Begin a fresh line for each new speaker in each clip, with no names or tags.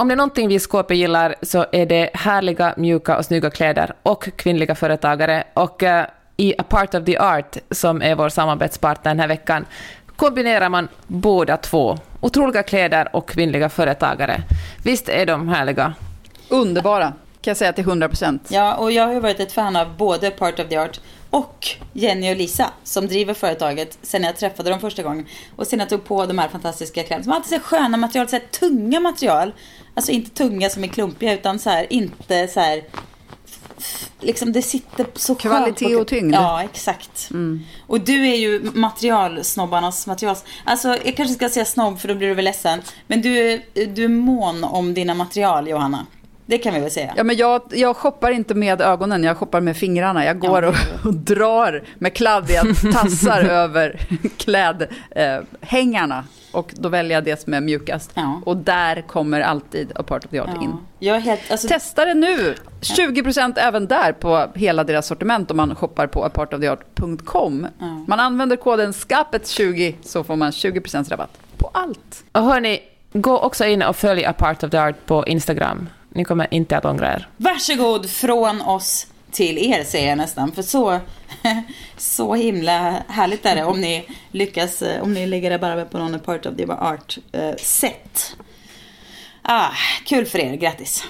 Om det är någonting vi i Skåpe gillar så är det härliga, mjuka och snygga kläder och kvinnliga företagare. Och eh, i A Part of the Art, som är vår samarbetspartner den här veckan, kombinerar man båda två. Otroliga kläder och kvinnliga företagare. Visst är de härliga?
Underbara, kan jag säga till 100 procent.
Ja, och jag har varit ett fan av både Part of the Art och Jenny och Lisa som driver företaget sen jag träffade dem första gången. Och sen jag tog på de här fantastiska kläderna som alltid så sköna material, så här tunga material. Alltså inte tunga som är klumpiga utan så här, inte så här Liksom det sitter så
Kvalitet och tyngd.
Ja, exakt. Och du är ju materialsnobbarnas material... Alltså, jag kanske ska säga snobb för då blir du väl ledsen. Men du, du är mån om dina material, Johanna. Det kan vi väl säga.
Ja, men jag, jag shoppar inte med ögonen, jag shoppar med fingrarna. Jag går och, och drar med kladdiga tassar över klädhängarna. och då väljer jag det som är mjukast.
Ja.
Och där kommer alltid A Part of the Art in.
Ja. Jag är helt... Alltså,
Testa det nu! 20% även där på hela deras sortiment om man shoppar på apartoftheart.com. Man använder koden SKAPET20 så får man 20% rabatt på allt.
Och hörni, gå också in och följ A Part of the Art på Instagram. Ni kommer inte att ångra er.
Varsågod från oss till er säger jag nästan. För så, så himla härligt är det om ni lyckas, eh, om ni lägger rabarber på någon part of the art eh. Ah, kul för er, grattis.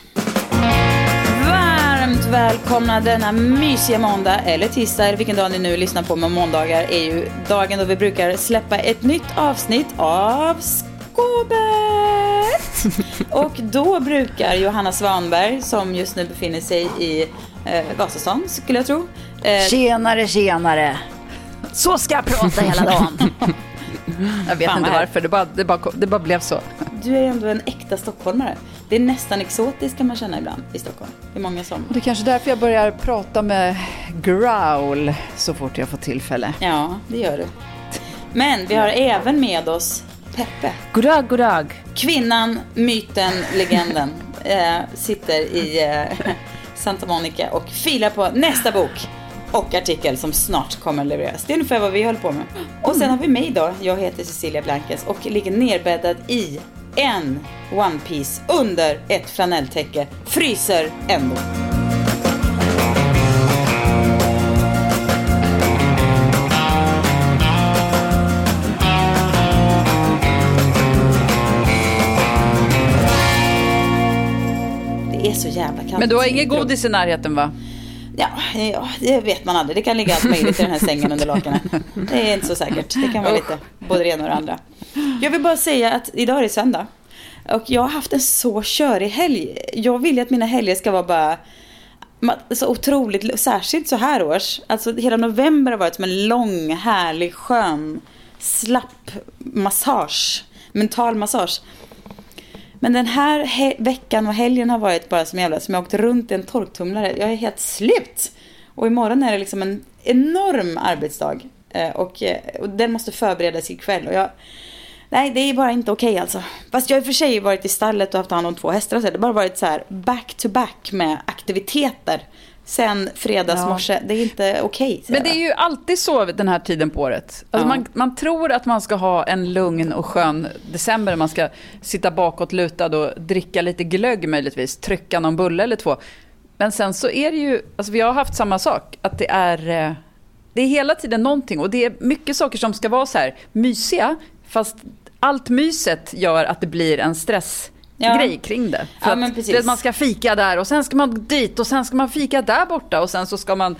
Varmt välkomna denna mysiga måndag eller tisdag vilken dag ni nu lyssnar på. Men måndagar är ju dagen då vi brukar släppa ett nytt avsnitt av Skåbet. Och då brukar Johanna Svanberg, som just nu befinner sig i eh, Vasastan, skulle jag tro. Eh,
Tjenare, tjenare! Så ska jag prata hela dagen. jag vet
Fan,
inte varför, det bara, det, bara, det bara blev så.
du är ändå en äkta stockholmare. Det är nästan exotiskt kan man känna ibland i Stockholm. Det är många som...
Det är kanske därför jag börjar prata med growl så fort jag får tillfälle.
Ja, det gör du. Men vi har även med oss Peppe.
Goddag, goddag.
Kvinnan, myten, legenden eh, sitter i eh, Santa Monica och filar på nästa bok och artikel som snart kommer att levereras. Det är ungefär vad vi håller på med. Och sen har vi mig då. Jag heter Cecilia Blankes och ligger nerbäddad i en One Piece under ett flanelltäcke. Fryser ändå. Så jävla kallt.
Men du har inget godis i närheten va?
Ja, ja, det vet man aldrig. Det kan ligga allt möjligt i den här sängen under lakanen. Det är inte så säkert. Det kan vara lite både det ena och det andra. Jag vill bara säga att idag är det söndag. Och jag har haft en så körig helg. Jag vill ju att mina helger ska vara bara så otroligt, särskilt så här års. Alltså hela november har varit som en lång, härlig, skön, slapp massage. Mental massage. Men den här he- veckan och helgen har varit bara som jävla, som jag åkt runt i en torktumlare. Jag är helt slut. Och imorgon är det liksom en enorm arbetsdag. Eh, och, eh, och den måste förberedas ikväll. Och jag, nej, det är bara inte okej alltså. Fast jag har i och för sig varit i stallet och haft hand om två hästar och så. Det har bara varit så här back to back med aktiviteter. Sen fredags
Ja.
Det är inte okej. säger
Men det är ju alltid så den här tiden på året. Alltså
Ja.
man, man tror att man ska ha en lugn och skön december. Man ska sitta bakåt lutad och dricka lite glögg möjligtvis. Trycka någon bulle eller två. Men sen så är det ju, alltså vi har haft samma sak. Att det är, eh, det är hela tiden någonting. Och det är mycket saker som ska vara så här mysiga. Fast allt myset gör att det blir en stress.
Ja.
grej kring det.
Ja,
du
precis.
vet, man ska fika där och sen ska man dit och sen ska man fika där borta och sen så ska man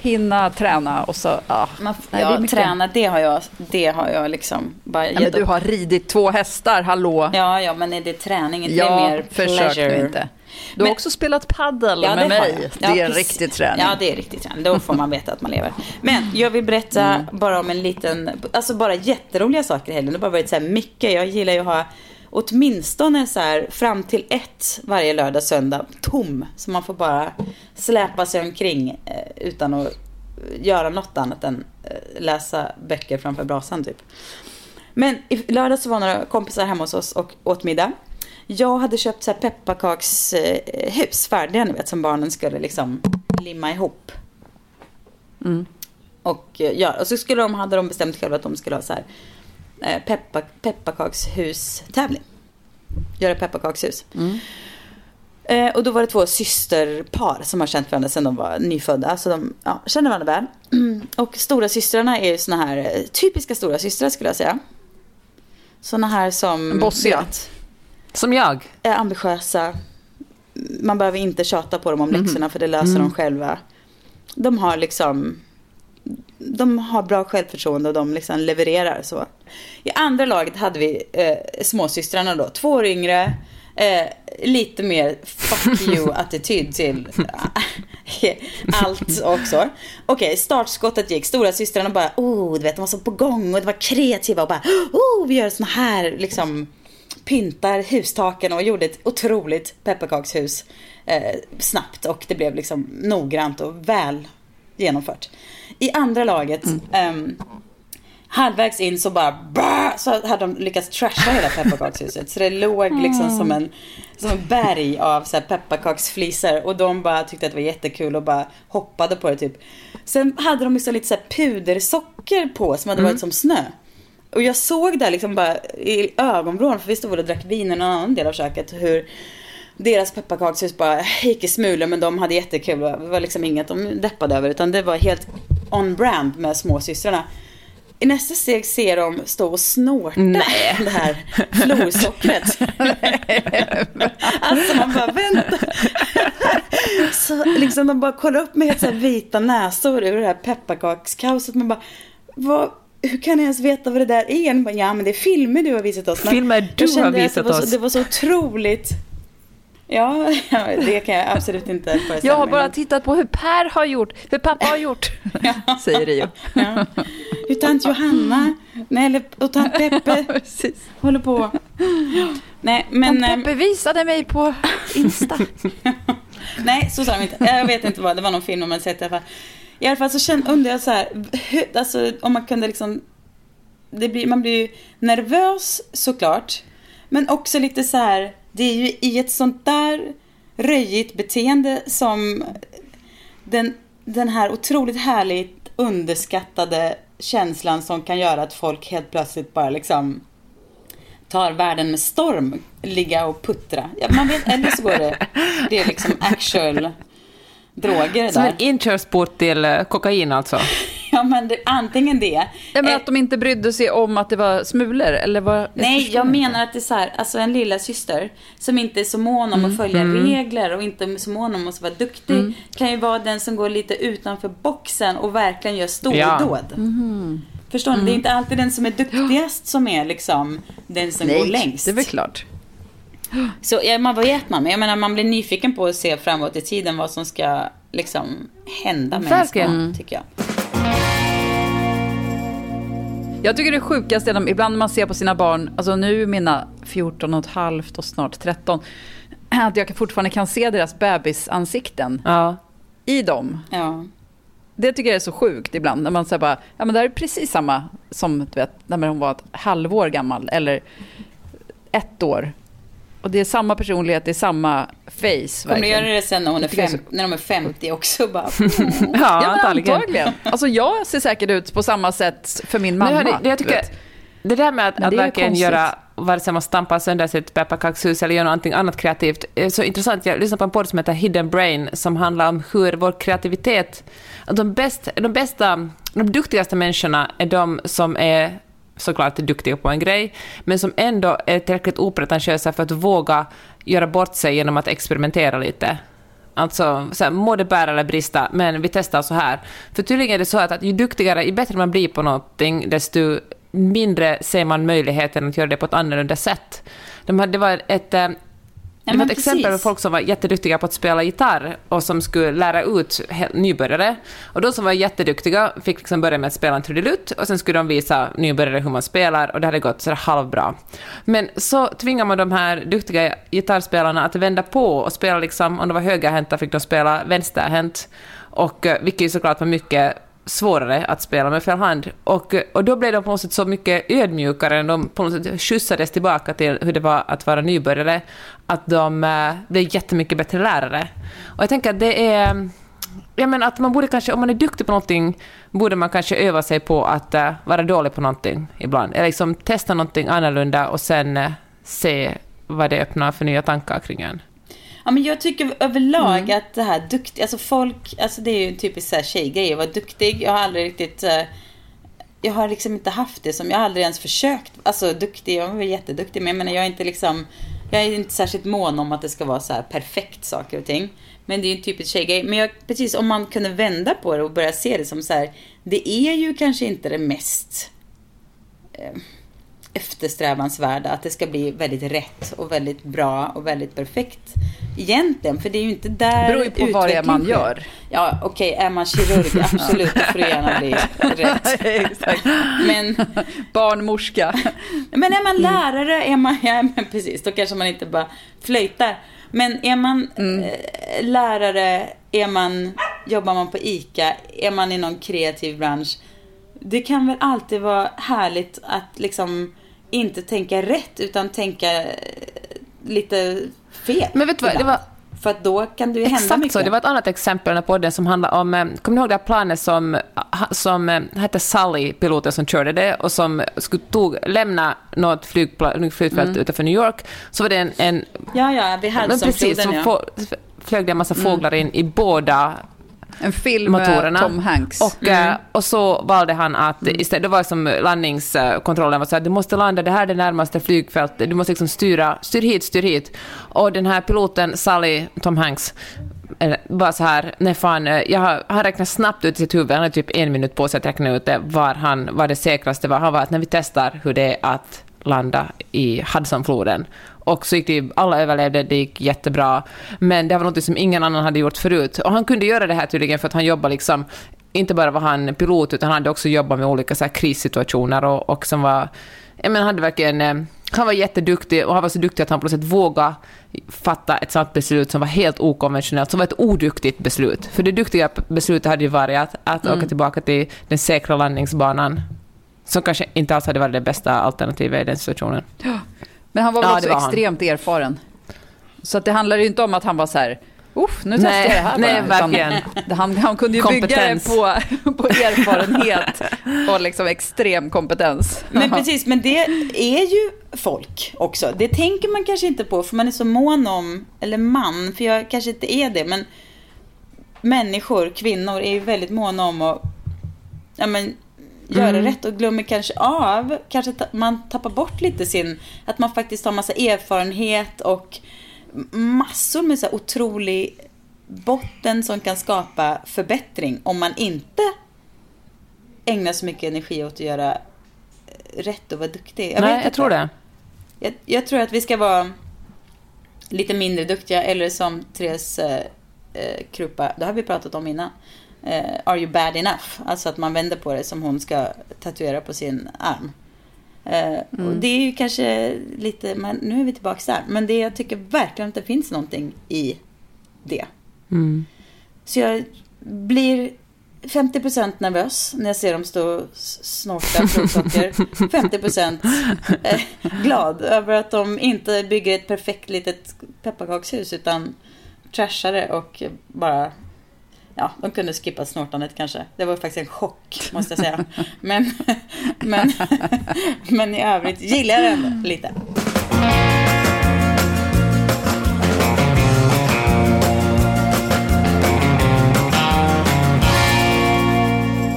hinna träna och så, ja.
Man,
Nej,
ja,
det är
träna, det har jag, det har jag liksom bara
Ja, men du
upp.
har ridit två hästar, hallå.
Ja, ja, men är det träning?
Ja,
det mer
försök
pleasure?
nu inte. Du har
Men-
också spelat paddel
Ja,
med
det
mig.
jag.
Det
Ja,
är en riktig träning.
Ja, det är riktig träning. Då får man veta att man lever. Men jag vill berätta
Mm.
bara om en liten, alltså bara jätteroliga saker i helgen. Det har bara varit så här mycket. Jag gillar ju att ha åtminstone så här fram till ett varje lördag, söndag tom. Så man får bara släpa sig omkring eh, utan att göra något annat än eh, läsa böcker framför brasan typ. Men i lördag så var några kompisar hemma hos oss och åt middag. Jag hade köpt så här pepparkakshus färdiga, ni vet, som barnen skulle liksom limma ihop. Och, eh, ja, och så skulle de, hade de bestämt själva att de skulle ha så här eh, peppa, pepparkakshus-tävling. Göra pepparkakshus. Eh, och då var det två systerpar som har känt varandra sedan de var nyfödda. Så de ja, känner varandra väl. Och stora systrarna är ju såna här eh, typiska stora systrar skulle jag säga. Såna här som...
Bossiga.
vet,
Som jag.
är ambitiösa. Man behöver inte tjata på dem om läxorna för det löser de själva. De har liksom... De har bra självförtroende och de liksom levererar så. I andra laget hade vi eh, småsystrarna då. Två år yngre. Eh, lite mer fuck you-attityd till eh, allt också. Okej, startskottet gick. Stora systrarna bara, oh, du vet, de var så på gång och de var kreativa och bara, oh, vi gör såna här liksom pyntar hustaken och gjorde ett otroligt pepparkakshus eh, snabbt och det blev liksom noggrant och väl genomfört. I andra laget, ehm, halvvägs in så bara bah, så hade de lyckats trasha hela pepparkakshuset. Så det låg liksom som en, som en berg av så här pepparkaksflisor och de bara tyckte att det var jättekul och bara hoppade på det typ. Sen hade de liksom lite så pudersocker på som hade varit som snö. Och jag såg där liksom bara i ögonvrån, för vi stod och drack vin i en annan del av köket, hur deras pepparkakshus bara gick i smulor men de hade jättekul. Det var liksom inget de deppade över utan det var helt on brand med småsystrarna. I nästa steg ser de stå och snorta
Nej.
det här florsockret. alltså man bara vänta. Så liksom de bara kollar upp med helt så här vita näsor ur det här pepparkakskaoset. Man bara, vad, hur kan jag ens veta vad det där är? Bara, ja men det är filmer du har visat oss.
Filmer du har visat oss.
Det var så otroligt. Ja, ja, det kan jag absolut inte föreställa
Jag har
mig,
bara
men-
tittat på hur Per har gjort, hur pappa har gjort, säger Rio.
Ja. Hur tant Johanna, nej, eller, och tant Peppe
Precis.
håller på. Nej, men...
Tant
ehm,
Peppe visade mig på Insta.
Nej, så sa de inte. Jag vet inte vad, det var någon film man sett i alla fall. I alla fall så kände, undrar jag så här, hur, alltså om man kunde liksom, det blir, man blir ju nervös såklart, men också lite så här, det är ju i ett sånt där röjigt beteende som den, den här otroligt härligt underskattade känslan som kan göra att folk helt plötsligt bara liksom tar världen med storm, ligga och puttra. Ja, man vet, eller så går det, det är liksom actual droger
Som
där.
en inkörsport till eh, kokain alltså.
Ja, men det, antingen det.
Nej, men
eh,
att de inte brydde sig om att det var smulor, eller vad?
Nej, jag
inte.
menar att det är så här, alltså en lilla syster som inte är så mån om att följa regler och inte är så mån om att vara duktig kan ju vara den som går lite utanför boxen och verkligen gör stordåd. Förstår ni? Det är inte alltid den som är duktigast som är liksom den som går
Nej,
längst.
det är väl klart.
Så ja, man, vad vet man? Men jag menar, man blir nyfiken på att se framåt i tiden vad som ska liksom hända
Verkligen.
barn, tycker jag.
Jag tycker det sjukaste är de, ibland när man ser på sina barn, alltså nu mina 14 och ett halvt och snart 13, att jag fortfarande kan se deras bebisansikten
Ja.
i dem.
Ja.
Det tycker jag är så sjukt ibland, när man säger bara, ja men det här är precis samma som du vet, när hon var ett halvår gammal, eller ett år. Och det är samma personlighet, det är samma face.
Kommer du
verkligen.
göra det sen när, hon är
det
fem, när de är 50 också? Bara,
Ja, antagligen.
antagligen. Alltså jag ser säkert ut på samma sätt för min mamma.
Men hörni, det, jag tycker, det där med att, att
det
verkligen göra, vare sig man stampar sönder sitt pepparkakshus eller gör någonting annat kreativt, är så intressant. Jag lyssnade på en podd som heter Hidden Brain, som handlar om hur vår kreativitet... De, bäst, de bästa, de duktigaste människorna är de som är såklart duktiga på en grej, men som ändå är tillräckligt opretentiösa för att våga göra bort sig genom att experimentera lite. Alltså, så här, må det bära eller brista, men vi testar så här. För tydligen är det så att, att ju duktigare, ju bättre man blir på någonting, desto mindre ser man möjligheten att göra det på ett annorlunda sätt. De det var ett, eh, det var ett exempel på folk som var jätteduktiga på att spela gitarr och som skulle lära ut nybörjare. Och de som var jätteduktiga fick liksom börja med att spela en trudelutt och sen skulle de visa nybörjare hur man spelar och det hade gått så halvbra. Men så tvingar man de här duktiga gitarrspelarna att vända på och spela liksom, om de var högerhänta fick de spela vänsterhänt. Och eh, vilket ju såklart var mycket svårare att spela med fel hand. Och, och då blev de på något sätt så mycket ödmjukare, de på något sätt skjutsades tillbaka till hur det var att vara nybörjare, att de eh, blev jättemycket bättre lärare. Och jag tänker att det är... Jag menar att man borde kanske, om man är duktig på någonting, borde man kanske öva sig på att uh, vara dålig på någonting ibland. Eller liksom testa någonting annorlunda och sen uh, se vad det öppnar för nya tankar kring en.
Ja, men jag tycker överlag mm. att det här duktig, alltså folk, alltså det är ju en typisk så här tjejgrej att vara duktig. Jag har aldrig riktigt, uh, jag har liksom inte haft det som, jag har aldrig ens försökt, alltså duktig, jag var jätteduktig, men jag menar jag är inte liksom, jag är inte särskilt mån om att det ska vara så här perfekt saker och ting. Men det är ju en typisk tjejgrej. Men jag, precis, om man kunde vända på det och börja se det som så här, det är ju kanske inte det mest eh, eftersträvansvärda, att det ska bli väldigt rätt och väldigt bra och väldigt perfekt egentligen. För det är ju inte där
Det beror ju på vad det är man gör.
Ja, okej, okay, är man kirurg, absolut, då får det gärna bli rätt.
Exakt. Men, Barnmorska.
Men är man lärare, är man, ja men precis, då kanske man inte bara flöjtar. Men är man mm. eh, lärare, är man, jobbar man på ICA, är man i någon kreativ bransch, det kan väl alltid vara härligt att liksom inte tänka rätt utan tänka eh, lite fel.
Men vet du vad, det var...
För att då kan det ju hända
Exakt
mycket.
så. Det var ett annat exempel på den som handlar om... Eh, kommer ni ihåg det här planet som, som eh, hette Sally, piloten som körde det, och som skulle tog, lämna något flygfält mm. utanför New York? Så var det en... en
ja, ja, vid Hudsonfloden, ja.
flög det en massa mm. fåglar in i båda
en film med Tom Hanks.
Och, mm. Eh, och så valde han att mm. istället, det var som landningskontrollen var så att du måste landa, det här är det närmaste flygfältet, du måste liksom styra, styr hit, styr hit. Och den här piloten, Sally, Tom Hanks, var så här, nej fan, eh, jag har, han räknade snabbt ut i sitt huvud, han hade typ en minut på sig att räkna ut det, var, han, var det säkraste var. Han var att när vi testar hur det är att landa i Hudsonfloden. Och så gick det alla överlevde, det gick jättebra. Men det var något som ingen annan hade gjort förut. Och han kunde göra det här tydligen för att han jobbade liksom, inte bara var han pilot, utan han hade också jobbat med olika så här krissituationer och, och som var, jag menar, hade verkligen, eh, han var jätteduktig och han var så duktig att han på något sätt vågade fatta ett sånt beslut som var helt okonventionellt, som var ett oduktigt beslut. För det duktiga beslutet hade ju varit att, att mm. åka tillbaka till den säkra landningsbanan, som kanske inte alls hade varit det bästa alternativet i den situationen.
Men han var väl ja, också var extremt han. erfaren. Så att det handlar ju inte om att han var så här, Uff, nu testar jag det här
nej, bara. Verkligen.
Han, han kunde ju kompetens. bygga det på, på erfarenhet och liksom extrem kompetens.
Men precis, men det är ju folk också. Det tänker man kanske inte på för man är så mån om, eller man, för jag kanske inte är det, men människor, kvinnor är ju väldigt måna om att ja, men, göra mm. rätt och glömmer kanske av, kanske man tappar bort lite sin, att man faktiskt har massa erfarenhet och massor med så här otrolig botten som kan skapa förbättring om man inte ägnar så mycket energi åt att göra rätt och vara duktig.
Jag Nej, jag tror det.
Jag, jag, tror att vi ska vara lite mindre duktiga eller som Therese eh, eh Krupa, det har vi pratat om innan eh, Are you bad enough? Alltså att man vänder på det som hon ska tatuera på sin arm. Eh, mm. Och det är ju kanske lite, men nu är vi tillbaka där. Men det jag tycker verkligen att det finns någonting i det.
Mm.
Så jag blir 50% nervös när jag ser dem stå och snorta provsocker. 50% eh, glad över att de inte bygger ett perfekt litet pepparkakshus utan trashar det och bara ja, de kunde skippa snortandet kanske. Det var faktiskt en chock, måste jag säga. Men, men, men i övrigt gillar jag det ändå lite.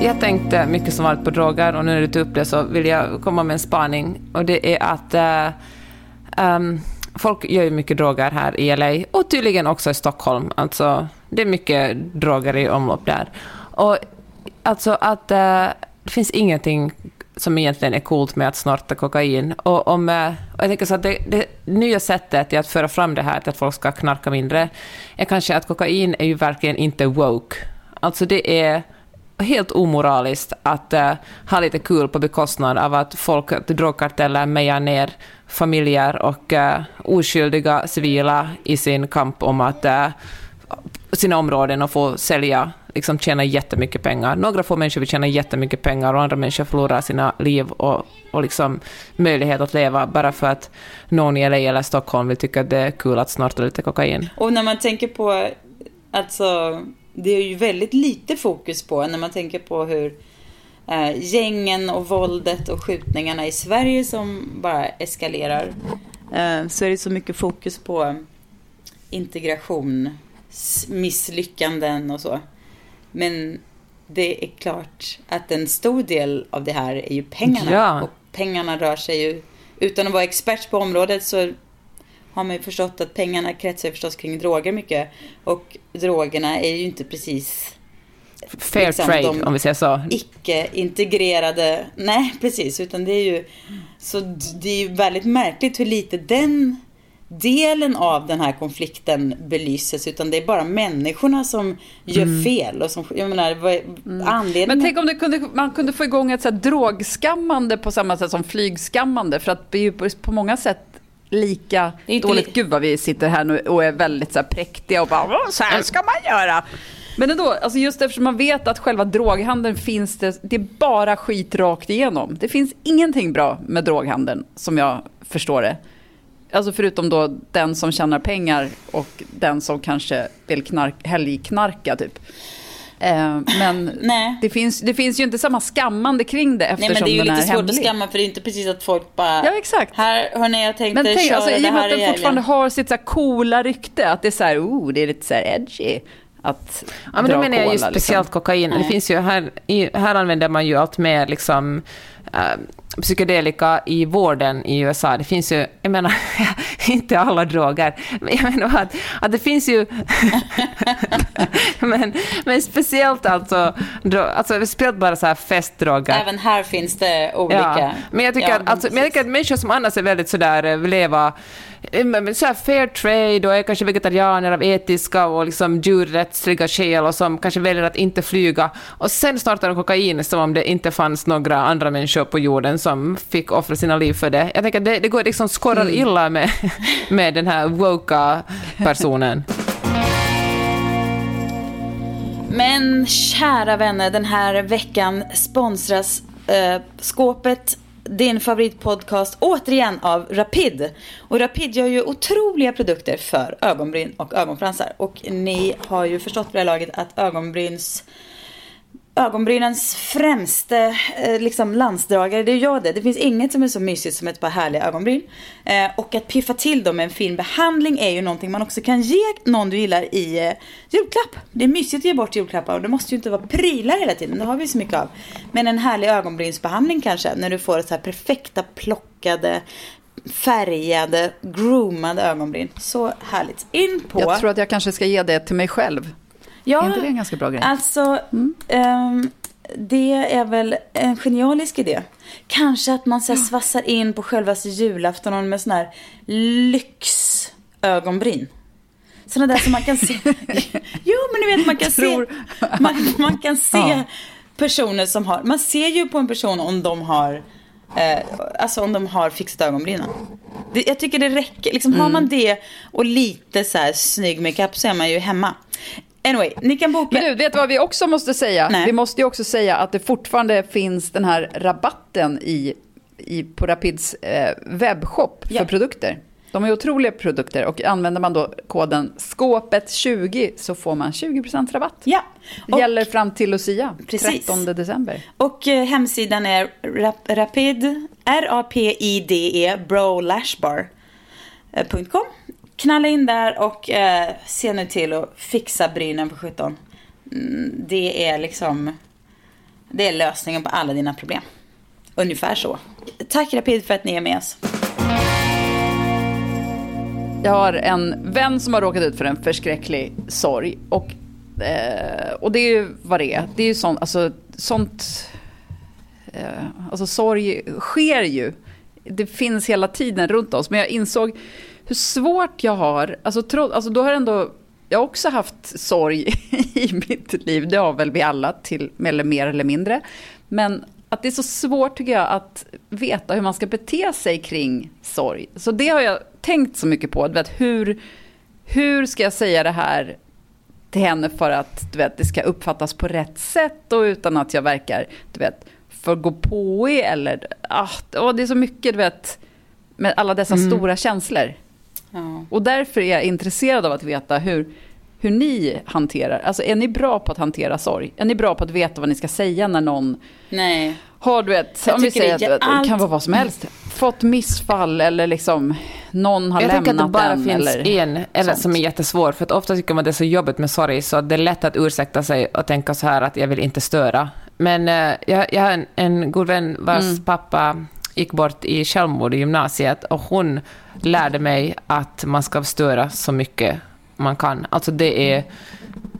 Jag tänkte mycket som vanligt på droger och nu när du tog upp det så vill jag komma med en spaning. Och det är att äh, um, folk gör ju mycket droger här i LA och tydligen också i Stockholm. Alltså, det är mycket droger i omlopp där. Och alltså att äh, det finns ingenting som egentligen är coolt med att snorta kokain. Och, om, eh, och jag tänker så att det, det nya sättet att föra fram det här till att folk ska knarka mindre är kanske att kokain är ju verkligen inte woke. Alltså det är helt omoraliskt att äh, ha lite kul på bekostnad av att folk, drogkarteller mejar ner familjer och oskyldiga civila i sin kamp om att sina områden och få sälja, liksom tjäna jättemycket pengar. Några få människor vill tjäna jättemycket pengar och andra människor förlorar sina liv och, och liksom möjlighet att leva bara för att någon i LA eller Stockholm vill tycka att det är kul att snorta lite kokain.
Och när man tänker på, alltså, det är ju väldigt lite fokus på när man tänker på hur eh, gängen och våldet och skjutningarna i Sverige som bara eskalerar. Eh, så är det så mycket fokus på integration misslyckanden och så. Men det är klart att en stor del av det här är ju pengarna. Ja. Och pengarna rör sig ju, utan att vara expert på området så har man ju förstått att pengarna kretsar förstås kring droger mycket. Och drogerna är ju inte precis
Fair liksom, trade, om vi säger så.
Icke-integrerade, nej precis, utan det är ju så det är ju väldigt märkligt hur lite den delen av den här konflikten belyses utan det är bara människorna som gör mm. fel. Och som, jag menar, vad mm. anledningen...
Men tänk om det kunde, man kunde få igång ett så här drogskammande på samma sätt som flygskammande för att det är ju på många sätt lika dåligt. Li Gud vad vi sitter här nu och är väldigt så här präktiga och bara så här ska man göra. Men ändå, alltså just eftersom man vet att själva droghandeln finns det, det är bara skit rakt igenom. Det finns ingenting bra med droghandeln som jag förstår det. Alltså förutom då den som tjänar pengar och den som kanske vill knark, helgknarka typ. Eh, men det finns, det finns ju inte samma skammande kring det eftersom den är hemlig.
Nej men det är ju lite
svårt
att skamma för det är inte precis att folk bara...
Ja exakt.
Här hörni jag tänkte
men tänk,
köra
alltså,
det
I och med
att
den fortfarande har sitt så här coola rykte, att det är så här, oh, det är lite så här edgy att
ja, men dra menar jag ju liksom. speciellt liksom. kokain. Det finns ju här, här använder man ju allt mer liksom, äh, psykedelika i vården i USA. Det finns ju, jag menar, inte alla droger, men jag menar att, att det finns ju... men, men speciellt alltså, alltså, speciellt bara så här festdroger.
Även här finns det olika. Ja,
men jag tycker, ja, att, alltså, men jag tycker att människor som annars är väldigt sådär, eh, leva så här fair trade och är kanske vegetarianer av etiska och liksom djurrättsliga skäl och som kanske väljer att inte flyga och sen startar de kokain som om det inte fanns några andra människor på jorden som fick offra sina liv för det. Jag tänker det, det går liksom skorrar mm. illa med, med den här woka personen.
Men kära vänner, den här veckan sponsras eh, skåpet din favoritpodcast återigen av Rapid. Och Rapid gör ju otroliga produkter för ögonbryn och ögonfransar. Och ni har ju förstått på det här laget att ögonbryns ögonbrynens främste eh, liksom landsdragare, det är jag det. Det finns inget som är så mysigt som ett par härliga ögonbryn. Eh, och att piffa till dem med en fin behandling är ju någonting man också kan ge någon du gillar i eh, julklapp. Det är mysigt att ge bort julklappar och det måste ju inte vara prylar hela tiden, det har vi så mycket av. Men en härlig ögonbrynsbehandling kanske, när du får ett så här perfekta plockade färgade, groomade ögonbryn. Så härligt. In på...
Jag tror att jag kanske ska ge det till mig själv. Ja, är inte det en ganska bra grej?
Alltså, mm. um, det är väl en genialisk idé. Kanske att man så här, svassar in på själva julafton med sån här lyxögonbryn. Sådana där som man kan se. jo, men du vet man kan Tror... se. Man, man kan se ja. personer som har. Man ser ju på en person om de har. Eh, alltså om de har fixat ögonbrynen. Det, jag tycker det räcker. Liksom, mm. Har man det och lite så här snygg makeup så är man ju hemma. Anyway, ni kan boka.
Men du, vet vad vi också måste säga? Nej. Vi måste ju också säga att det fortfarande finns den här rabatten i, i, på Rapids eh, webbshop för ja. produkter. De är otroliga produkter och använder man då koden skåpet20 så får man 20% rabatt.
Ja.
Och, Gäller fram till Lucia, precis. 13 december.
Och eh, hemsidan är rap, rapid, R-A-P-I-D-E, brolashbar.com. Knalla in där och eh, se nu till att fixa brynen på 17. Mm, det är liksom... Det är lösningen på alla dina problem. Ungefär så. Tack Rapid för att ni är med oss.
Jag har en vän som har råkat ut för en förskräcklig sorg. Och, eh, och det är ju vad det är. Det är ju sånt, alltså, sånt Eh, alltså sorg sker ju. Det finns hela tiden runt oss. Men jag insåg hur svårt jag har. Alltså, tro, alltså då har ändå jag har också haft sorg i mitt liv. Det har väl vi alla, till, eller mer eller mindre. Men att det är så svårt tycker jag att veta hur man ska bete sig kring sorg. Så det har jag tänkt så mycket på. Du vet, hur, hur ska jag säga det här till henne för att du vet, det ska uppfattas på rätt sätt och utan att jag verkar du vet, för gå på i eller... Ah, det är så mycket, du vet, med alla dessa mm. stora känslor. Ja. Och därför är jag intresserad av att veta hur, hur ni hanterar, alltså är ni bra på att hantera sorg? Är ni bra på att veta vad ni ska säga när någon
Nej.
har, du vet, om vi säger att det allt... kan vara vad som helst, fått missfall eller liksom någon har
jag
lämnat
en. Jag tänker att det bara
finns
eller en eller som är jättesvår, för att ofta tycker man det är så jobbigt med sorg, så det är lätt att ursäkta sig och tänka så här att jag vill inte störa. Men uh, jag, jag har en, en god vän vars mm. pappa gick bort i självmord i gymnasiet och hon lärde mig att man ska störa så mycket man kan. Alltså det är...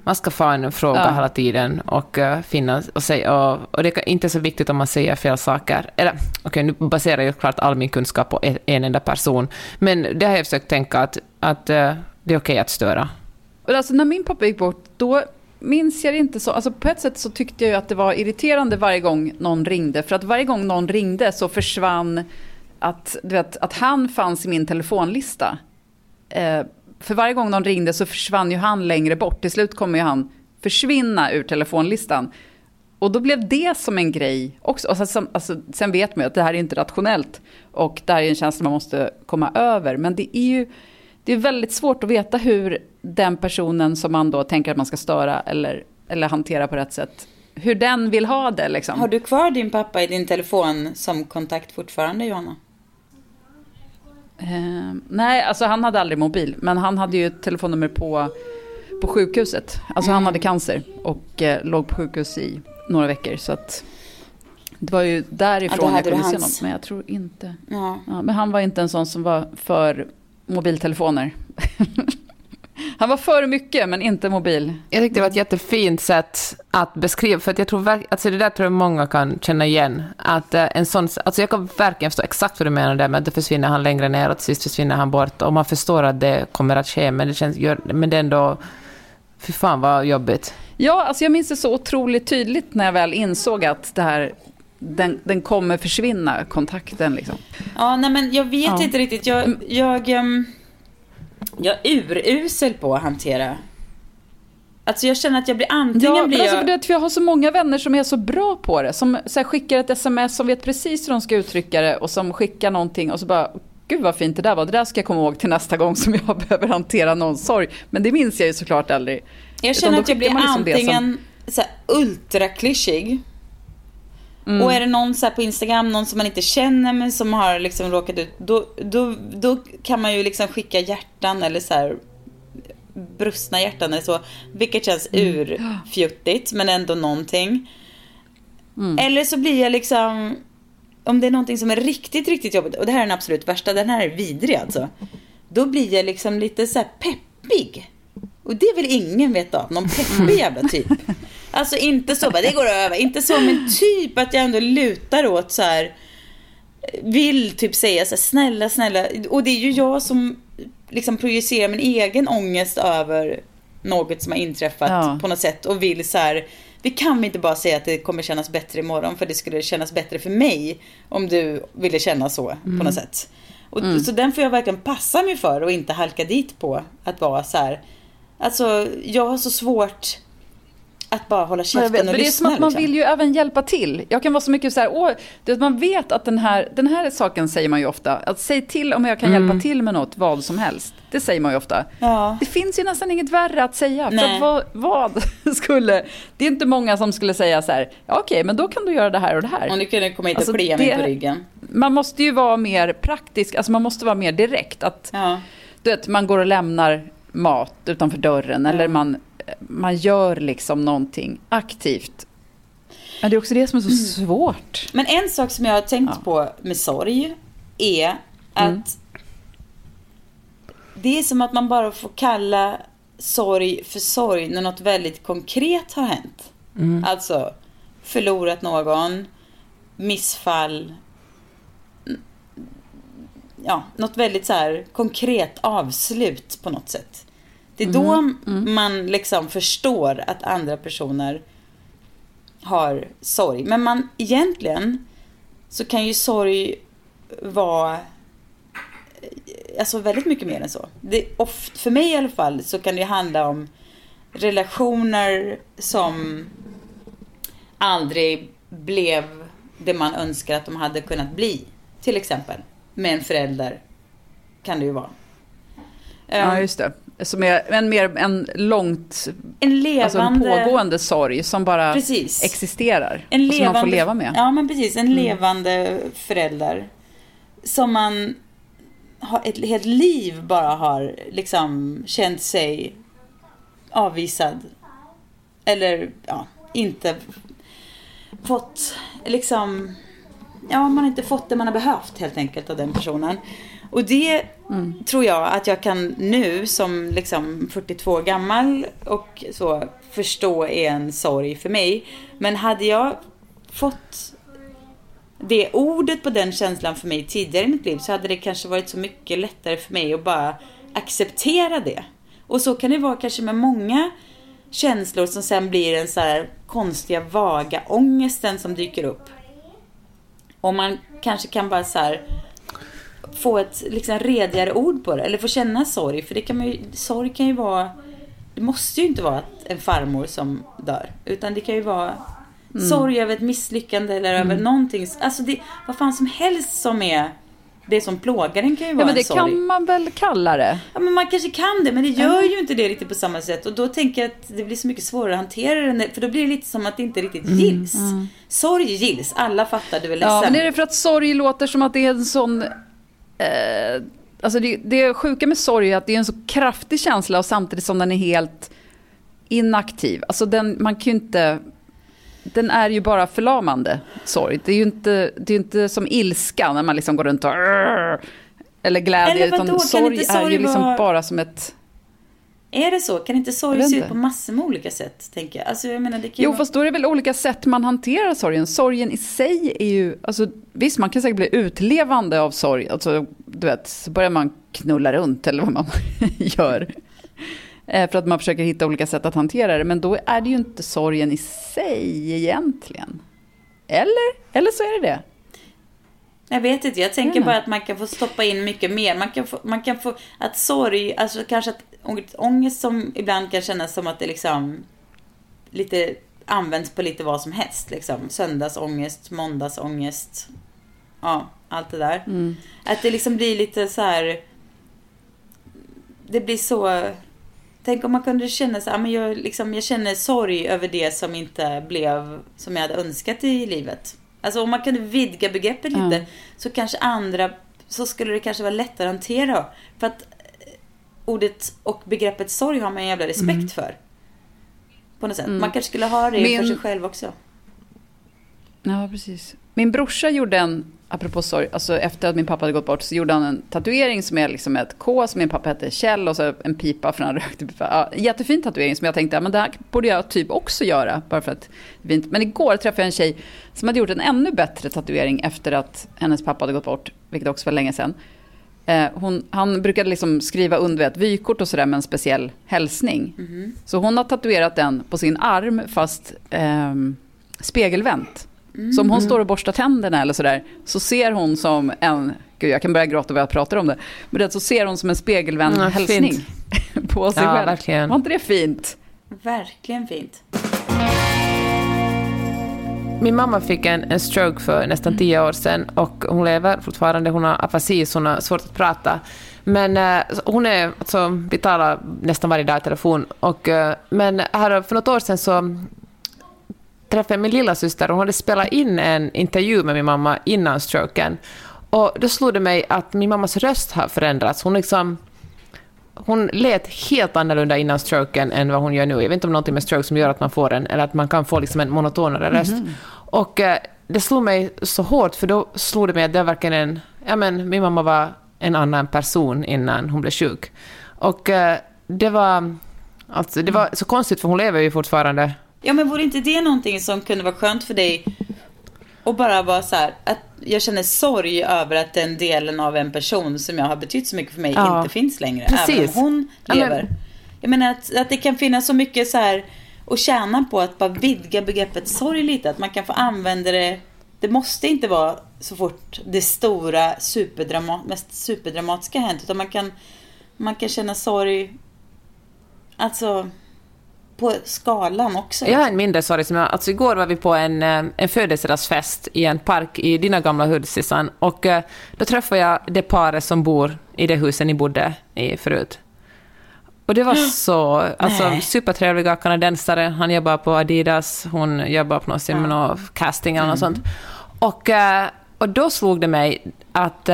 Man ska få en fråga ja. hela tiden och uh, finna och säga... Och, och, det är inte så viktigt om man säger fel saker. Eller, okej, okay, nu baserar jag klart all min kunskap på en, en enda person. Men det har jag försökt tänka att, att uh, det är okej okay att störa.
Alltså när min pappa gick bort, då minns jag det inte så. Alltså på ett sätt så tyckte jag ju att det var irriterande varje gång någon ringde. För att varje gång någon ringde så försvann att, du vet, att han fanns i min telefonlista. Eh, för varje gång någon ringde så försvann ju han längre bort. Till slut kommer ju han försvinna ur telefonlistan. Och då blev det som en grej också. Alltså, Och sen, alltså, sen vet man ju att det här är inte rationellt. Och det här är en känsla man måste komma över. Men det är ju det är väldigt svårt att veta hur den personen som man då tänker att man ska störa eller, eller hantera på rätt sätt, hur den vill ha det. Liksom.
Har du kvar din pappa i din telefon som kontakt fortfarande, Johanna?
Eh, nej, alltså han hade aldrig mobil, men han hade ju ett telefonnummer på, på sjukhuset. Alltså mm. han hade cancer och eh, låg på sjukhus i några veckor. Så att det var ju därifrån ja, jag kunde se något, men jag tror inte. Ja. ja. men han var inte en sån som var för mobiltelefoner. Han var för mycket, men inte mobil.
Jag tyckte det var ett jättefint sätt att beskriva, för att jag tror alltså det där tror jag många kan känna igen. Att eh, en sån, alltså jag kan verkligen förstå exakt vad du menar där med att då försvinner han längre ner och till sist försvinner han bort. Och man förstår att det kommer att ske, men det, känns, men det är ändå... Fy fan vad jobbigt.
Ja, alltså jag minns det så otroligt tydligt när jag väl insåg att det här den, den kommer försvinna, kontakten liksom.
Ja, nej men jag vet ja. inte riktigt. Jag, jag, um, jag är urusel på att hantera. Alltså jag känner att jag blir antingen ja, blir
alltså, jag... Alltså, jag har så många vänner som är så bra på det. Som så skickar ett sms som vet precis hur de ska uttrycka det och som skickar någonting och så bara Gud vad fint det där var, det där ska jag komma ihåg till nästa gång som jag behöver hantera någon sorg. Men det minns jag ju såklart aldrig.
Jag känner att jag blir liksom antingen som... ultraklyschig Mm. Och är det någon så på Instagram, någon som man inte känner men som har liksom råkat ut, då, då, då kan man ju liksom skicka hjärtan eller så här brustna hjärtan eller så. Vilket känns mm. urfjuttigt men ändå någonting. Mm. Eller så blir jag liksom, om det är någonting som är riktigt, riktigt jobbigt, och det här är den absolut värsta, den här är vidrig alltså. Då blir jag liksom lite så peppig. Och det vill ingen veta av, någon peppig jävla typ. Alltså inte så, bara, det går över. Inte så, men typ att jag ändå lutar åt så här. Vill typ säga så här, snälla, snälla. Och det är ju jag som liksom projicerar min egen ångest över något som har inträffat ja. på något sätt. Och vill så här, vi kan inte bara säga att det kommer kännas bättre imorgon. För det skulle kännas bättre för mig om du ville känna så mm. på något sätt. Och, mm. Så den får jag verkligen passa mig för och inte halka dit på att vara så här. Alltså, jag har så svårt att bara hålla käften vet, och lyssna.
Det är som att man liksom. vill ju även hjälpa till. Jag kan vara så mycket så här, åh, det, man vet att den här, den här saken säger man ju ofta. Att säg till om jag kan mm. hjälpa till med något, vad som helst. Det säger man ju ofta. Ja. Det finns ju nästan inget värre att säga. För vad, vad, skulle, det är inte många som skulle säga så här, ja, okej, men då kan du göra det här och det här.
Om du kunde komma hit och alltså, klia mig på ryggen.
Man måste ju vara mer praktisk, alltså man måste vara mer direkt. Att, ja. du vet, man går och lämnar mat utanför dörren. Eller man, man gör liksom någonting aktivt. Men det är också det som är så mm. svårt.
Men en sak som jag har tänkt ja. på med sorg är att mm. det är som att man bara får kalla sorg för sorg när något väldigt konkret har hänt. Mm. Alltså förlorat någon, missfall. Ja, något väldigt så här konkret avslut på något sätt. Det är då
Mm,
man liksom förstår att andra personer har sorg. Men man egentligen så kan ju sorg vara alltså väldigt mycket mer än så. Det, oft, för mig i alla fall så kan det handla om relationer som aldrig blev det man önskar att de hade kunnat bli. Till exempel med en förälder kan det ju vara.
Ja,
Um,
just det. Som är en mer en långt,
en levande...
alltså en pågående sorg som bara
Precis.
existerar.
En
och som man får leva med.
Ja, men precis. En
Mm.
levande förälder. Som man har ett helt liv bara har liksom känt sig avvisad. Eller ja, inte fått liksom... Ja, man har inte fått det man har behövt helt enkelt av den personen. Och det
Mm.
tror jag att jag kan nu som liksom 42 gammal och så förstå är en sorg för mig. Men hade jag fått det ordet på den känslan för mig tidigare i mitt liv så hade det kanske varit så mycket lättare för mig att bara acceptera det. Och så kan det vara kanske med många känslor som sen blir den så här konstiga vaga ångesten som dyker upp. Och man kanske kan bara så här få ett liksom redigare ord på det. Eller få känna sorg. För det kan man ju, sorg kan ju vara... Det måste ju inte vara en farmor som dör. Utan det kan ju vara sorg över ett misslyckande eller över någonting. Alltså det, vad fan som helst som är det som plågar en kan ju vara
Ja, men
en
det
sorg.
kan man väl kalla det.
Ja, men man kanske kan det, men det gör ju inte det riktigt på samma sätt. Och då tänker jag att det blir så mycket svårare att hantera det. För då blir det lite som att det inte riktigt gills. Sorg gills, alla fattar du är ledsen.
Ja, men är det för att sorg låter som att det är en sån... Eh, alltså det, det sjuka med sorg är att det är en så kraftig känsla och samtidigt som den är helt inaktiv. Alltså den, man kan inte... Den är ju bara förlamande, sorg. Det är ju inte, det är inte som ilska när man liksom går runt och... Eller glädje,
Eller vadå,
utan sorg,
inte
är
sorg
ju liksom bara som ett...
Är det så? Kan inte sorg se ut på massor med olika sätt, tänker jag? Alltså, jag menar, det kan
Jo,
vara...
fast då är det väl olika sätt man hanterar sorgen. Sorgen i sig är ju... Alltså, visst, man kan säkert bli utlevande av sorg. Alltså, du vet, så börjar man knulla runt eller vad man gör. Eh, För att man försöker hitta olika sätt att hantera det. Men då är det ju inte sorgen i sig egentligen. Eller? Eller så är det det.
Jag vet inte, jag tänker
Mm.
bara att man kan få stoppa in mycket mer. Man kan få, man kan få att sorg, alltså kanske att ång- ångest som ibland kan kännas som att det liksom lite används på lite vad som helst. Liksom. Söndagsångest, måndagsångest, ja, allt det där.
Mm.
Att det liksom blir lite så här. Det blir så. Tänk om man kunde känna så här, men jag, liksom, jag känner sorg över det som inte blev som jag hade önskat i livet. Alltså om man kunde vidga begreppet lite så kanske andra, så skulle det kanske vara lättare att hantera. För att eh, ordet och begreppet sorg har man en jävla respekt för. På något sätt. Man kanske skulle ha det för
Min-
sig själv också.
Ja, precis. Min brorsa gjorde en, apropå sorg, alltså efter att min pappa hade gått bort så gjorde han en tatuering som är liksom ett K som min pappa hette Kjell och så en pipa för han rökte pipa. Ja, jättefin tatuering som jag tänkte, men det här borde jag typ också göra. Bara för att det är fint. Men igår träffade jag en tjej som hade gjort en ännu bättre tatuering efter att hennes pappa hade gått bort, vilket också var länge sedan. Eh, hon, han brukade liksom skriva under ett vykort och sådär med en speciell hälsning. Så hon har tatuerat den på sin arm fast ehm, spegelvänt. Så om hon står och borstar tänderna eller sådär, så ser hon som en, gud jag kan börja gråta vad jag pratar om det, men det, så ser hon som en spegelvänd
Ja,
hälsning
fint.
på sig
Ja,
själv.
verkligen.
Var inte det fint?
Verkligen fint.
Min mamma fick en, en stroke för nästan tio år sedan och hon lever fortfarande. Hon har afasi, så hon har svårt att prata. Men eh, hon är, alltså, vi talar nästan varje dag i telefon. Och, eh, men här, för något år sedan så träffade min lilla syster och hon hade spelat in en intervju med min mamma innan stroken. Och då slog det mig att min mammas röst har förändrats. Hon liksom hon lät helt annorlunda innan stroken än vad hon gör nu. Jag vet inte om det är någonting med stroke som gör att man får en, eller att man kan få liksom en monotonare röst. Och eh, det slog mig så hårt, för då slog det mig att det var verkligen en... Ja, men min mamma var en annan person innan hon blev sjuk. Och eh, det var... Alltså, det var så konstigt, för hon lever ju fortfarande.
Ja, men vore inte det någonting som kunde vara skönt för dig Och bara vara så här, att jag känner sorg över att den delen av en person som jag har betytt så mycket för mig
Ja.
inte finns längre.
Precis.
Även om hon
Ja, men-
lever. Jag menar att, att det kan finnas så mycket så här att tjäna på att bara vidga begreppet sorg lite. Att man kan få använda det. Det måste inte vara så fort det stora, superdrama, mest superdramatiska har hänt. Utan man kan, man kan känna sorg, alltså på skalan också.
Jag har en mindre sorg. Som jag, alltså igår var vi på en, eh, en födelsedagsfest i en park i dina gamla hus, Sissan. Och eh, då träffade jag det paret som bor i det huset ni bodde i förut. Och det var så alltså,
Nej.
supertrevliga kanadensare. Han jobbar på Adidas, hon jobbar på något, något casting eller något sånt. Och, eh, och då slog det mig att...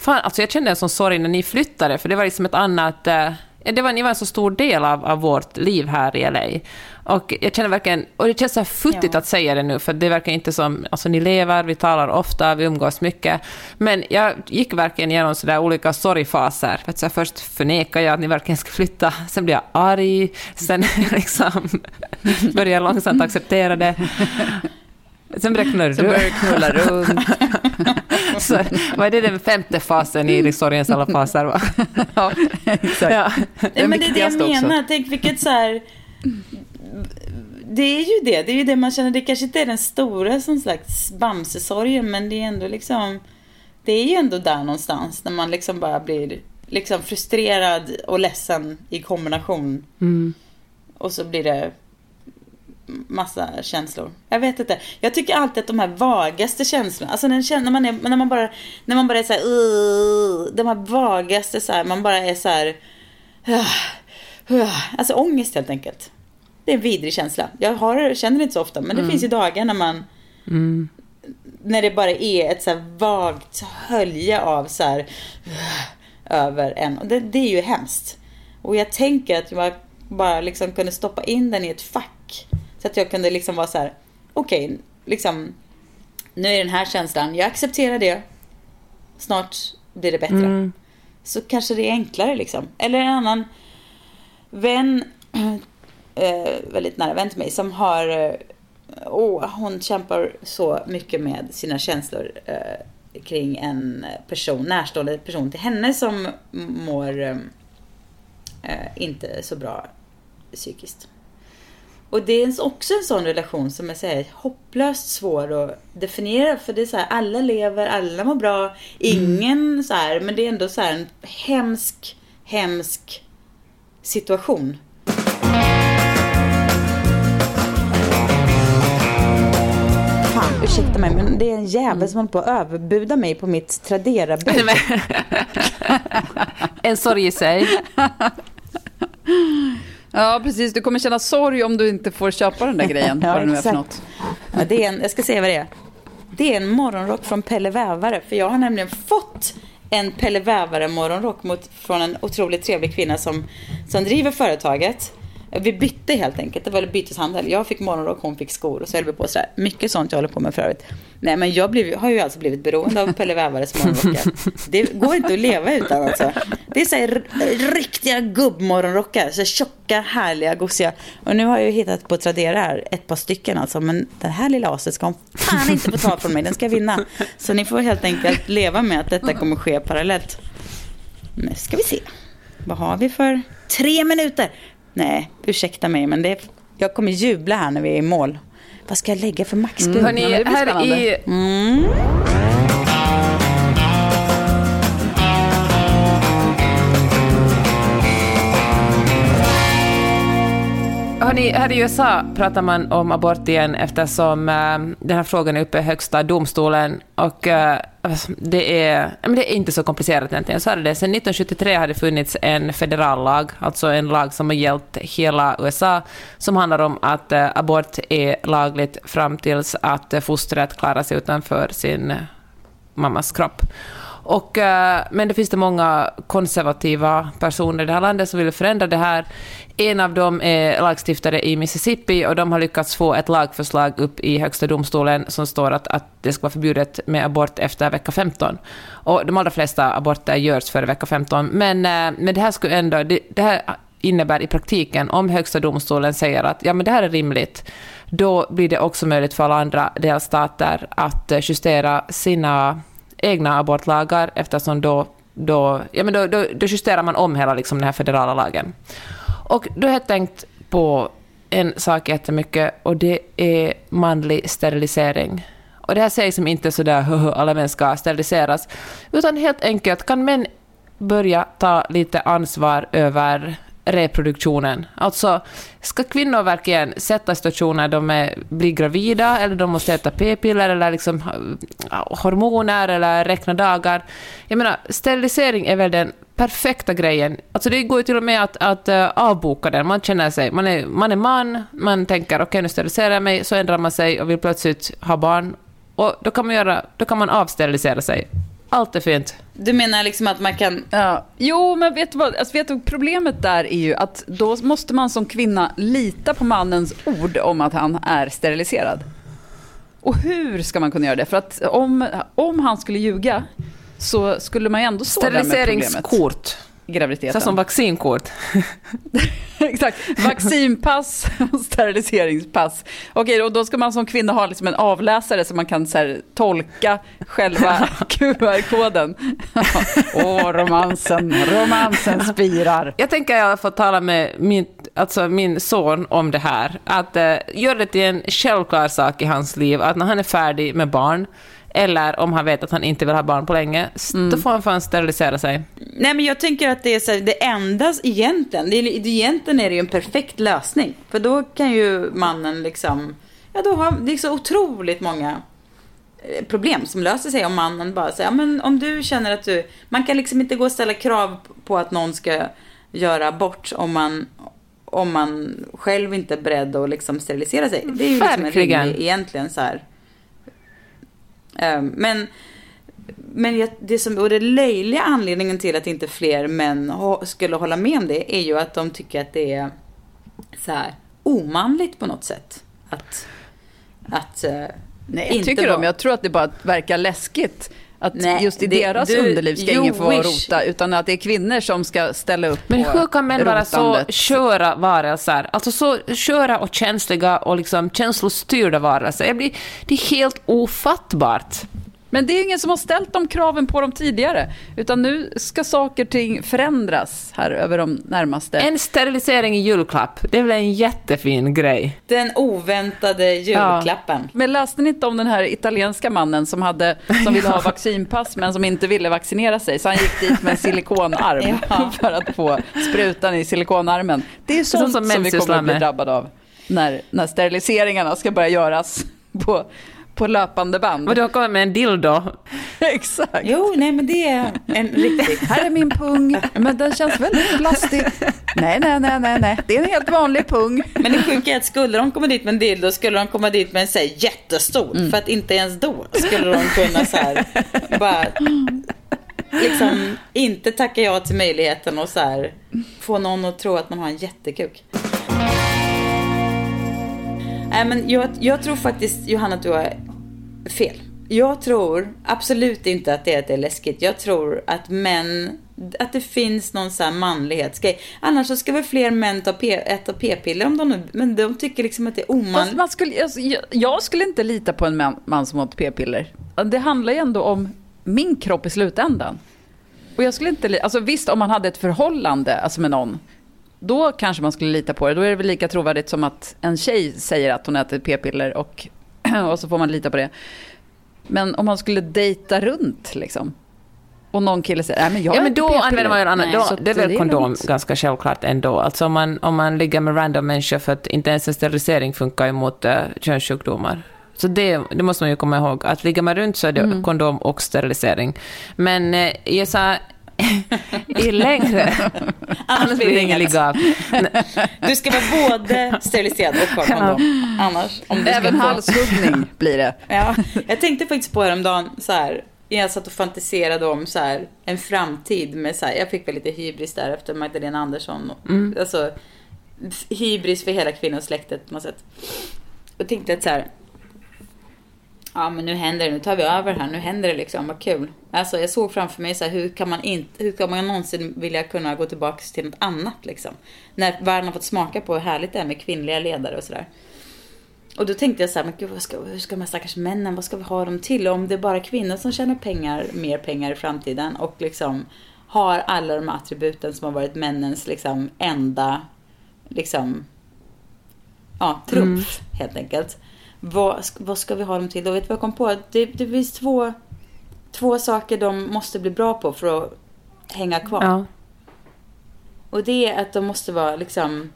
Fan, alltså jag kände en sån sorg när ni flyttade, för det var liksom ett annat... Det var, ni var en så stor del av, av vårt liv här i LA. Och jag känner verkligen... Och det känns så futtigt
Ja.
att säga det nu, för det verkar inte som... Alltså ni lever, vi talar ofta, vi umgås mycket. Men jag gick verkligen igenom så där olika sorgfaser. För att så här, först förnekade jag att ni verkligen ska flytta, sen blev jag arg, sen liksom började jag långsamt acceptera det. Sen började jag knulla
Så börjar det knulla runt.
så, vad är det den femte fasen i sorgens alla faser? Va?
Ja, exakt.
Ja.
Den
men det är det jag
också.
menar. Tänk vilket så här... Det är ju det. Det är ju det man känner. Det kanske inte är den stora som slags bamsesorgen. Men det är ändå liksom... Det är ju ändå där någonstans. När man liksom bara blir liksom frustrerad och ledsen i kombination.
Mm.
Och så blir det massa känslor. Jag vet inte. Jag tycker alltid att de här vagaste känslorna, alltså när, när, man, är, när man bara, när man bara är så här, "Ugh", de här vagaste så här, man bara är så här, "Ugh, ugh", alltså ångest helt enkelt. Det är en vidrig känsla. Jag har, känner det inte så ofta, men det finns ju dagar när man,
Mm.
när det bara är ett så här vagt hölje av så här, "Ugh", över en. Och det, det är ju hemskt. Och jag tänker att jag bara liksom kunde stoppa in den i ett fack. Så att jag kunde liksom vara så här, okej, liksom, nu är den här känslan, jag accepterar det. Snart blir det bättre.
Mm.
Så kanske det är enklare liksom. Eller en annan vän, eh, väldigt nära vän till mig, som har, eh, åh, hon kämpar så mycket med sina känslor eh, kring en person, närstående person till henne som mår eh, inte så bra psykiskt. Och det är också en sån relation som är så här, hopplöst svår att definiera. För det är så här, alla lever, alla mår bra. Ingen så här, men det är ändå så här en hemsk, hemsk situation. Fan, ursäkta mig, men det är en jävel som håller på att överbuda mig på mitt Tradera-bud.
en sorg i sig.
Ja, precis. Du kommer känna sorg om du inte får köpa den där grejen.
Ja,
vad det nu är för
exakt.
något.
Ja, det är en, jag ska säga vad det är. Det är en morgonrock från Pelle Vävare. För jag har nämligen fått en Pelle Vävare morgonrock mot, från en otroligt trevlig kvinna som, som driver företaget. Vi bytte helt enkelt. Det var byteshandel. Jag fick morgonrock, hon fick skor. Och så höll vi på sådär. Mycket sånt jag håller på med för övrigt. Nej, men jag blev, har ju alltså blivit beroende av Pelle Vävares morgonrockar. Det går inte att leva utan alltså. Det är så här, riktiga gubbmorgonrockar. Så här tjocka, härliga, gosiga. Och nu har jag ju hittat på Tradera här ett par stycken alltså. Men den här lilla aset ska hon fan inte få ta från mig. Den ska jag vinna. Så ni får helt enkelt leva med att detta kommer ske parallellt. Nu ska vi se. Vad har vi för tre minuter? Nej, ursäkta mig, men det är, jag kommer jubla här när vi är i mål. Vad ska jag lägga för maxbud?
Det blir
här i...
Mm.
Hörni, här i USA pratar man om abort igen eftersom äh, den här frågan är uppe i högsta domstolen. Och äh, det, är, men det är inte så komplicerat egentligen. Så är det. Sedan 1973 har det funnits en federal lag, alltså en lag som har gällt hela USA, som handlar om att äh, abort är lagligt fram tills att fostret klarar sig utanför sin mammas kropp. Och, eh, men det finns det många konservativa personer i det här landet som vill förändra det här. En av dem är lagstiftare i Mississippi och de har lyckats få ett lagförslag upp i högsta domstolen som står att, att det ska vara förbjudet med abort efter vecka 15. Och de allra flesta aborter görs före vecka 15, men, eh, men det här skulle ändå... Det, det här innebär i praktiken, om Högsta domstolen säger att ja, men det här är rimligt, då blir det också möjligt för alla andra delstater att eh, justera sina egna abortlagar eftersom då, då, ja, men då, då, då justerar man om hela liksom, den här federala lagen. Och då har jag tänkt på en sak jättemycket och det är manlig sterilisering. Och det här sägs som liksom inte sådär alla män ska steriliseras, utan helt enkelt kan män börja ta lite ansvar över reproduktionen. Alltså, ska kvinnor verkligen sätta situationer de är, blir gravida, eller de måste äta p-piller, eller liksom hormoner, eller räkna dagar? Jag menar, sterilisering är väl den perfekta grejen. Alltså det går ju till och med att, att uh, avboka den. Man känner sig, man är, man är man, man tänker okej okay, nu steriliserar jag mig, så ändrar man sig och vill plötsligt ha barn. Och då kan man, göra, då kan man avsterilisera sig. Allt är fint.
Du menar liksom att man kan...
Ja. Jo, men vet du vad? Alltså, vet du, problemet där är ju att då måste man som kvinna lita på mannens ord om att han är steriliserad. Och hur ska man kunna göra det? För att om, om han skulle ljuga så skulle man ju ändå stå där med problemet.
Steriliseringskort
graviditeten.
Så som vaccinkort.
Exakt. Vaccinpass och steriliseringspass. Okej, och då ska man som kvinna ha liksom en avläsare så man kan så här, tolka själva QR-koden. Åh, romansen, romansen spirar.
Jag tänker att jag får tala med min, alltså min son om det här. Att uh, göra det till en självklar sak i hans liv, att när han är färdig med barn, eller om han vet att han inte vill ha barn på länge, mm. då får han fan sterilisera sig.
Nej, men jag tänker att det är så här, det enda egentligen, det är, egentligen är det ju en perfekt lösning. För då kan ju mannen liksom, ja då har, det är så otroligt många eh, problem som löser sig om mannen bara säger, ja men om du känner att du, man kan liksom inte gå och ställa krav på att någon ska göra abort om man, om man själv inte är beredd att liksom sterilisera sig. Det är ju liksom en rimlig, egentligen så här, Ehm, men men det, som, och det löjliga anledningen till att inte fler män skulle hålla med om det är ju att de tycker att det är så här omanligt på något sätt. Att, att
uh, Nej, inte tycker de. Jag tror att det bara verkar läskigt. Att Nej, just i det, deras du, underliv ska ingen få wish. rota, utan att det är kvinnor som ska ställa upp
Men hur kan män vara så sköra varelser? Alltså så sköra och känsliga och liksom känslostyrda varelser. Blir, det är helt ofattbart.
Men det är ingen som har ställt de kraven på dem tidigare. Utan nu ska saker och ting förändras här över de närmaste...
En sterilisering i julklapp, det är väl en jättefin grej?
Den oväntade julklappen. Ja.
Men läste ni inte om den här italienska mannen som, hade, som ville ha vaccinpass men som inte ville vaccinera sig? Så han gick dit med en silikonarm ja. för att få sprutan i silikonarmen. Det är sånt som, som vi kommer att bli drabbade av när, när steriliseringarna ska börja göras på på löpande band.
Och du har kommit med en dildo.
Exakt.
Jo, nej men det är en riktig.
Här är min pung, men den känns väldigt plastig. Nej, nej, nej, nej, nej, det är en helt vanlig pung.
Men det sjuka är att skulle de komma dit med en dildo skulle de komma dit med en säg jättestor. Mm. För att inte ens då skulle de kunna så här bara liksom inte tacka ja till möjligheten och så här få någon att tro att man har en jättekuk. Nej, men jag, jag tror faktiskt, Johanna, att du har fel. Jag tror absolut inte att det är, att det är läskigt. Jag tror att män, att det finns någon sån här manlighetsgrej. Annars så ska väl fler män ta p, äta p-piller om de men de tycker liksom att det är omanligt.
Man skulle, alltså, jag, jag, skulle inte lita på en man, man som åt p-piller. Det handlar ju ändå om min kropp i slutändan. Och jag skulle inte, alltså visst om man hade ett förhållande alltså med någon då kanske man skulle lita på det. Då är det väl lika trovärdigt som att en tjej säger att hon äter p-piller och, och så får man lita på det. Men om man skulle dejta runt liksom. Och någon kille säger, nej men jag
Ja men då använder man ju annat, då, det är väl kondom det ganska självklart ändå. Alltså om man, om man ligger med random människor för att inte ens en sterilisering funkar ju mot uh, könssjukdomar. Så det, det, måste man ju komma ihåg, att ligger man runt så är det mm. kondom och sterilisering. Men eh, jag sa i längre. Annars blir det ingen ligga
Du ska vara både steriliserad och ha kondom. Annars,
om du Även halshuggning blir det.
Ja, jag tänkte faktiskt på häromdagen så här. Jag satt och fantiserade om så här, en framtid med så här, jag fick väl lite hybris där efter Magdalena Andersson. Mm. Alltså, hybris för hela kvinnosläktet på något sätt. Och tänkte att så här, ja men nu händer det, nu tar vi över här, nu händer det liksom, vad kul. Alltså jag såg framför mig så här, hur kan man inte, hur kan man någonsin vilja kunna gå tillbaka till något annat liksom? När världen har fått smaka på hur härligt det är med kvinnliga ledare och sådär. Och då tänkte jag så här, men gud, ska, hur ska de här stackars männen, vad ska vi ha dem till? Om det är bara kvinnor som tjänar pengar, mer pengar i framtiden och liksom har alla de attributen som har varit männens liksom enda, liksom, ja, trumf mm. helt enkelt. Vad, vad ska vi ha dem till? Då vet du vad jag kom på? Det, det finns två, två saker de måste bli bra på för att hänga kvar. Ja. Och det är att de måste vara liksom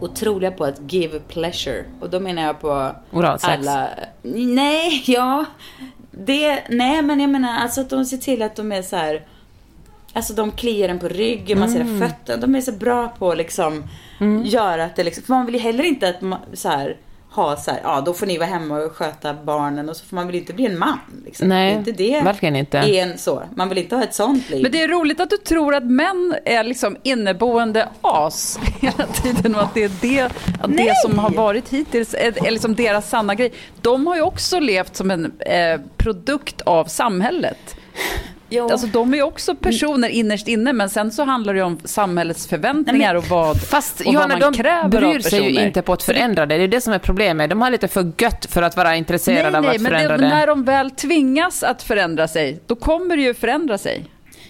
otroliga på att give pleasure. Och då menar jag på
Oralsex.
alla... Nej, ja. Det, nej, men jag menar alltså att de ser till att de är så här... Alltså de kliar en på ryggen, man ser mm. fötterna. De är så bra på att liksom mm. göra att det liksom... För man vill ju heller inte att man, så här ha så här, ja då får ni vara hemma och sköta barnen och så får man väl inte bli en man. Liksom.
Nej,
inte det
verkligen inte.
En, så. Man vill inte ha ett sånt liv.
Men det är roligt att du tror att män är liksom inneboende as hela tiden och att det är det, att det som har varit hittills är, är liksom deras sanna grej. De har ju också levt som en eh, produkt av samhället. Jo. Alltså, de är också personer innerst inne, men sen så handlar det om samhällets förväntningar Nej, men, och vad,
fast,
och
Johanna, vad man kräver de bryr sig ju inte på att förändra det. Det är det som är problemet. De har lite för gött för att vara intresserade nej, av nej, att förändra det.
Nej, men när de väl tvingas att förändra sig, då kommer det ju förändra sig.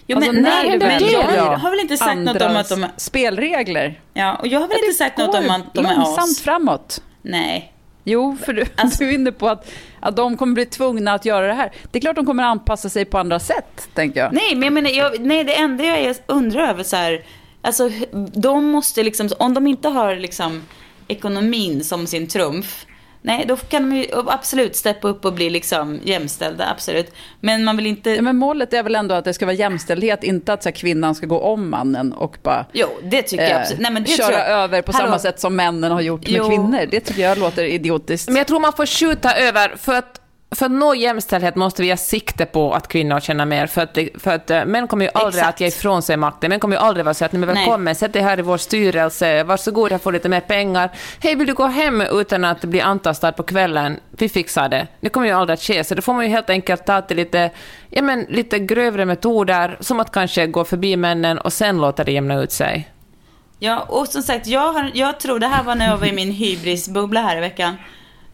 Jo, men, alltså, nej, men det, jag har väl inte sagt något om att de...
Spelregler.
Ja, och jag har väl ja, inte sagt något om att de är as.
långsamt framåt.
Nej.
Jo, för du, alltså, du är inne på att, att de kommer bli tvungna att göra det här. Det är klart de kommer anpassa sig på andra sätt, tänker jag.
Nej, men jag menar, jag, nej, det enda jag undrar över så här, alltså de måste liksom, om de inte har liksom ekonomin som sin trumf, Nej, då kan de ju absolut steppa upp och bli liksom jämställda, absolut. Men man vill inte...
Ja, men målet är väl ändå att det ska vara jämställdhet, inte att så här, kvinnan ska gå om mannen och bara...
Jo, det tycker jag absolut. Nej, men det
köra
jag...
över på Hallå. samma sätt som männen har gjort med jo. kvinnor. Det tycker jag låter idiotiskt.
Men jag tror man får skjuta över, för att för att nå jämställdhet måste vi ha sikte på att kvinnor känner mer, för att, för att uh, män kommer ju aldrig Exakt. att ge ifrån sig makten. Män kommer ju aldrig vara så att ni är välkommen, sätt dig här i vår styrelse, varsågod, jag får lite mer pengar. Hej, vill du gå hem utan att bli antastad på kvällen? Vi fixar det. Det kommer ju aldrig att ske, så då får man ju helt enkelt ta till lite, ja, men, lite grövre metoder, som att kanske gå förbi männen och sen låta det jämna ut sig.
Ja, och som sagt, jag, har, jag tror det här var när jag var i min hybrisbubbla här i veckan.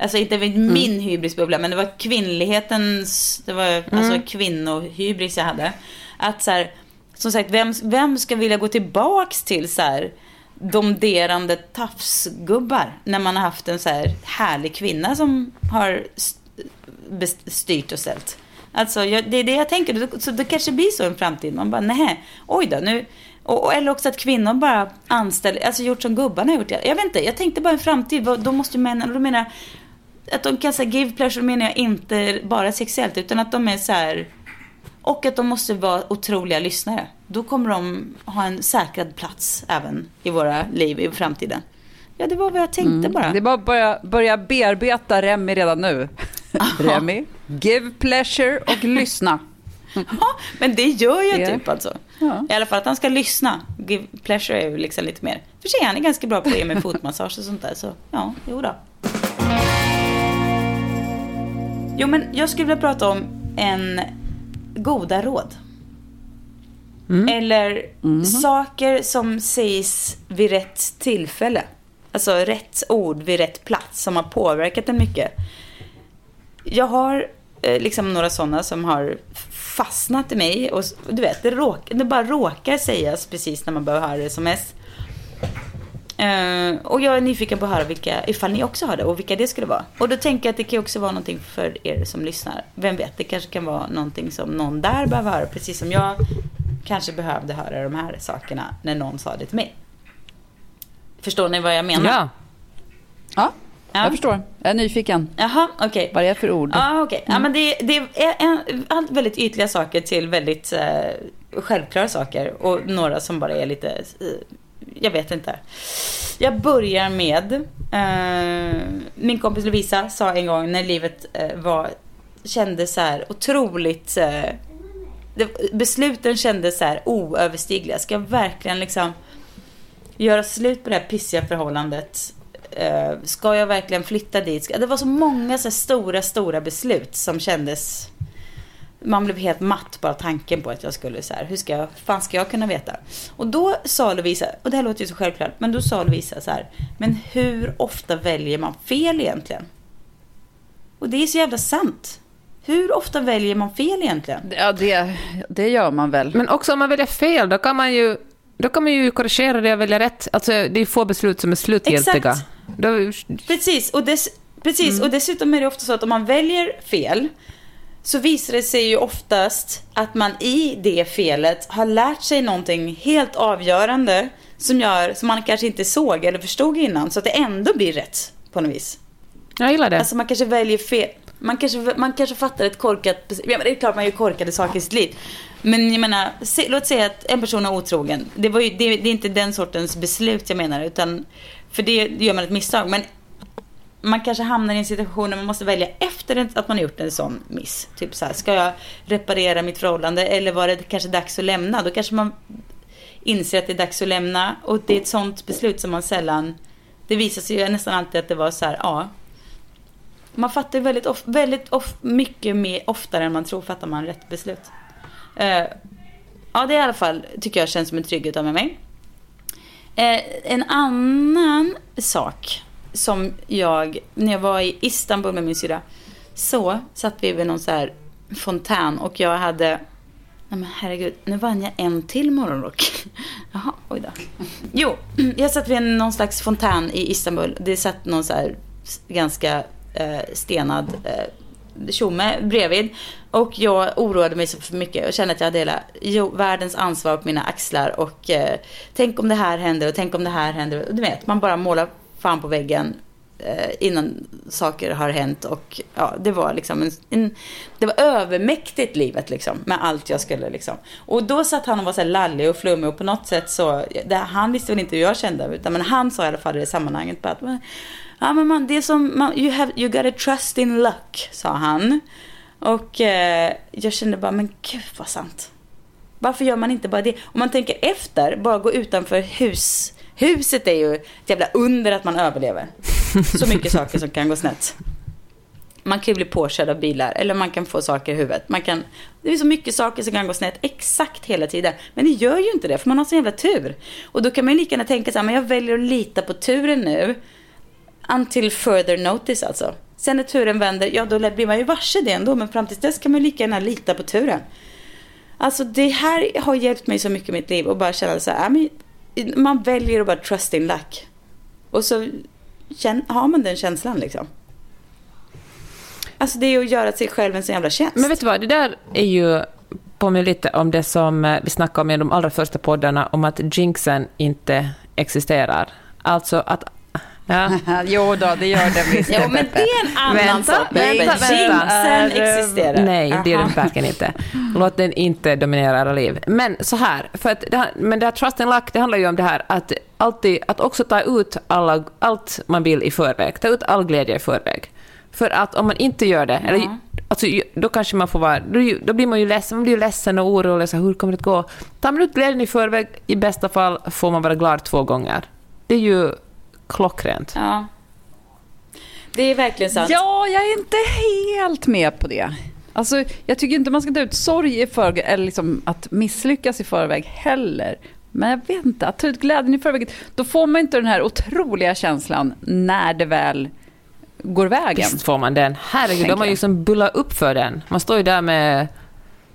Alltså inte mm. min hybrisbubbla, men det var kvinnlighetens, det var alltså mm. alltså kvinnohybris jag hade. Att så här, som sagt, vem, vem ska vilja gå tillbaks till så här domderande tafsgubbar när man har haft en så här härlig kvinna som har styrt och ställt. Alltså, jag, det är det jag tänker. Så det kanske blir så i en framtid. Man bara, nej, oj då, nu... Och, eller också att kvinnor bara anställer, alltså gjort som gubbarna har gjort. Jag vet inte, jag tänkte bara en framtid, då måste ju männen, då menar jag, att de kan säga give pleasure menar jag inte bara sexuellt utan att de är så här och att de måste vara otroliga lyssnare. Då kommer de ha en säkrad plats även i våra liv i framtiden. Ja, det var vad jag tänkte mm. bara.
Det är bara att börja, börja bearbeta Remi redan nu. Remi, give pleasure och lyssna.
ja, men det gör jag typ alltså. Ja. I alla fall att han ska lyssna. Give pleasure är ju liksom lite mer. För sig han är ganska bra på att ge mig fotmassage och sånt där. Så ja, jo då. Jo, men jag skulle vilja prata om en goda råd. Mm. Eller mm. saker som sägs vid rätt tillfälle. Alltså rätt ord vid rätt plats som har påverkat en mycket. Jag har eh, liksom några sådana som har fastnat i mig. Och du vet, det, råk, det bara råkar sägas precis när man behöver höra det som mest. Uh, och jag är nyfiken på att höra vilka, ifall ni också har det och vilka det skulle vara. Och då tänker jag att det kan också vara någonting för er som lyssnar. Vem vet, det kanske kan vara någonting som någon där behöver höra. Precis som jag kanske behövde höra de här sakerna när någon sa det till mig. Förstår ni vad jag menar?
Ja. Ja, ja. jag förstår. Jag är nyfiken.
Jaha, okej. Okay.
Vad är det för ord?
Ja, okej. Okay. Mm. Ja, men det, det är en, en, väldigt ytliga saker till väldigt uh, självklara saker. Och några som bara är lite uh, jag vet inte. Jag börjar med, eh, min kompis Lovisa sa en gång när livet eh, var, kändes så här otroligt, eh, det, besluten kändes så här oöverstigliga. Ska jag verkligen liksom göra slut på det här pissiga förhållandet? Eh, ska jag verkligen flytta dit? Ska- Det var så många så här, stora, stora beslut som kändes... Man blev helt matt bara tanken på att jag skulle så här, hur ska jag, fan ska jag kunna veta? Och då sa Lovisa, och det här låter ju så självklart, men då sa Lovisa så här, men hur ofta väljer man fel egentligen? Och det är så jävla sant. Hur ofta väljer man fel egentligen?
Ja, det, det gör man väl.
Men också om man väljer fel, då kan man ju, då kan man ju korrigera det och välja rätt. Alltså, det är få beslut som är slutgiltiga.
Exakt.
Då,
Precis, och, dess, precis och dessutom är det ofta så att om man väljer fel så visar det sig ju oftast att man i det felet har lärt sig någonting helt avgörande som, gör, som man kanske inte såg eller förstod innan så att det ändå blir rätt på något vis.
jag gillar det.
Alltså man kanske väljer fel. Man kanske, man kanske fattar ett korkat. Ja, men det är klart man gör korkade saker i sitt liv. Men jag menar, se, låt säga att en person är otrogen. Det, ju, det, det är inte den sortens beslut jag menar. Utan, för det gör man ett misstag. Men man kanske hamnar i en situation där man måste välja efter att man har gjort en sån miss. Typ så här, ska jag reparera mitt förhållande eller var det kanske dags att lämna? Då kanske man inser att det är dags att lämna. Och det är ett sånt beslut som man sällan... Det visar sig ju nästan alltid att det var så här, ja. Man fattar ju väldigt, of, väldigt of, mycket mer oftare än man tror fattar man rätt beslut. Uh, ja, det är i alla fall, tycker jag känns som en trygghet med mig. Uh, en annan sak som jag, när jag var i Istanbul med min syrra, så satt vi vid någon så här fontän och jag hade Nej men herregud, nu vann jag en till morgonrock. Jaha, oj då. Jo, jag satt vid någon slags fontän i Istanbul. Det satt någon så här ganska eh, stenad eh, tjomme bredvid. Och jag oroade mig så för mycket och kände att jag hade hela jo, världens ansvar på mina axlar. Och eh, tänk om det här händer och tänk om det här händer. Och Du vet, man bara målar fan på väggen eh, innan saker har hänt. Och ja, det var liksom en, en, det var övermäktigt livet liksom. Med allt jag skulle liksom. Och då satt han och var så här lallig och flummig och på något sätt så, det, han visste väl inte hur jag kände. Utan, men han sa i alla fall i det sammanhanget bara att, men, ja men man, det är som, man, you, have, you gotta trust in luck, sa han. Och eh, jag kände bara, men gud vad sant. Varför gör man inte bara det? Om man tänker efter, bara gå utanför hus. Huset är ju ett jävla under att man överlever. Så mycket saker som kan gå snett. Man kan ju bli påkörd av bilar eller man kan få saker i huvudet. Man kan, det är så mycket saker som kan gå snett exakt hela tiden. Men det gör ju inte det för man har sån jävla tur. Och då kan man ju lika gärna tänka så här, men jag väljer att lita på turen nu. Until further notice alltså. Sen när turen vänder, ja då blir man ju varse det ändå. Men fram tills dess kan man ju lika gärna lita på turen. Alltså det här har hjälpt mig så mycket i mitt liv och bara känna så här, äh, men man väljer att bara trust in luck. Och så har man den känslan liksom. Alltså det är ju att göra sig själv en sån jävla tjänst.
Men vet du vad, det där är ju påminner lite om det som eh, vi snackade om i de allra första poddarna, om att jinxen inte existerar. Alltså att... Ja.
jo då, det gör det visst.
Ja, men det är en annan sak.
vänta,
Jinxen
vänta.
Är, eh,
existerar.
Nej, det är den verkligen inte. Låt den inte dominera era liv. Men så här, för att det, här- men det här trust and luck, det handlar ju om det här att alltid, att också ta ut alla, allt man vill i förväg. Ta ut all glädje i förväg. För att om man inte gör det, eller, alltså, ju- då kanske man får vara, då, då blir man ju ledsen, man blir ju ledsen och orolig, så här, hur kommer det att gå? Tar man ut glädjen i förväg, i bästa fall får man vara glad två gånger. Det är ju klockrent.
Ja. Det är verkligen sant.
Ja, jag är inte helt med på det. Alltså, jag tycker inte man ska ta ut sorg i förväg, eller liksom att misslyckas i förväg heller. Men jag vet inte, att ta ut glädjen i förväg, då får man inte den här otroliga känslan när det väl går vägen.
Visst får man den. Herregud, de har ju
jag.
som bullat upp för den. Man står ju där med...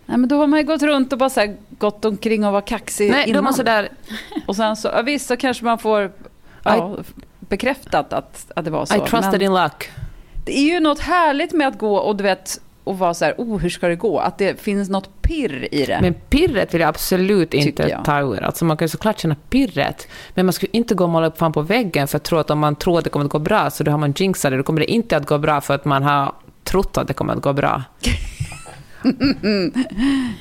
Nej, men då har man ju gått runt och bara så här, gått omkring och var kaxig
Nej,
innan.
de har sådär...
Och sen så, ja, visst så kanske man får ja, bekräftat att, att det var så.
I trusted
men
in luck.
det är ju något härligt med att gå och du vet, och vara så här, oh hur ska det gå? Att det finns något pirr i det.
Men pirret vill jag absolut inte
jag.
ta ur. Alltså man kan ju såklart känna pirret, men man ska ju inte gå och måla upp fan på väggen för att tro att om man tror att det kommer att gå bra så då har man jinxat det. Då kommer det inte att gå bra för att man har trott att det kommer att gå bra.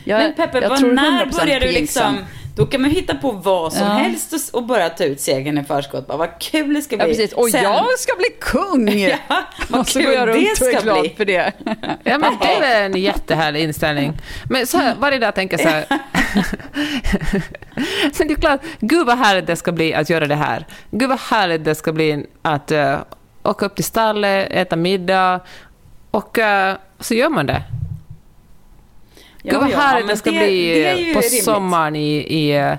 Jag,
Men Peppe,
jag tror
när
100%
börjar du liksom... Då kan man hitta på vad som
Ja.
helst och, och bara ta ut segern i förskott. Bara, vad kul det ska
Ja,
bli.
precis. Och
Sen-
jag ska bli kung!
Ja, vad
och så
kul
går jag
det
runt och är
ska
glad
bli.
för det.
Ja, men det är en jättehärlig inställning. Men så här, varje dag tänker jag så här... Men det är klart, gud vad härligt det ska bli att göra det här. Gud vad härligt det ska bli att uh, åka upp till stallet, äta middag och uh, så gör man det. Gud vad härligt det ska
det-
bli
det
på
rimligt.
sommaren i, i, eh,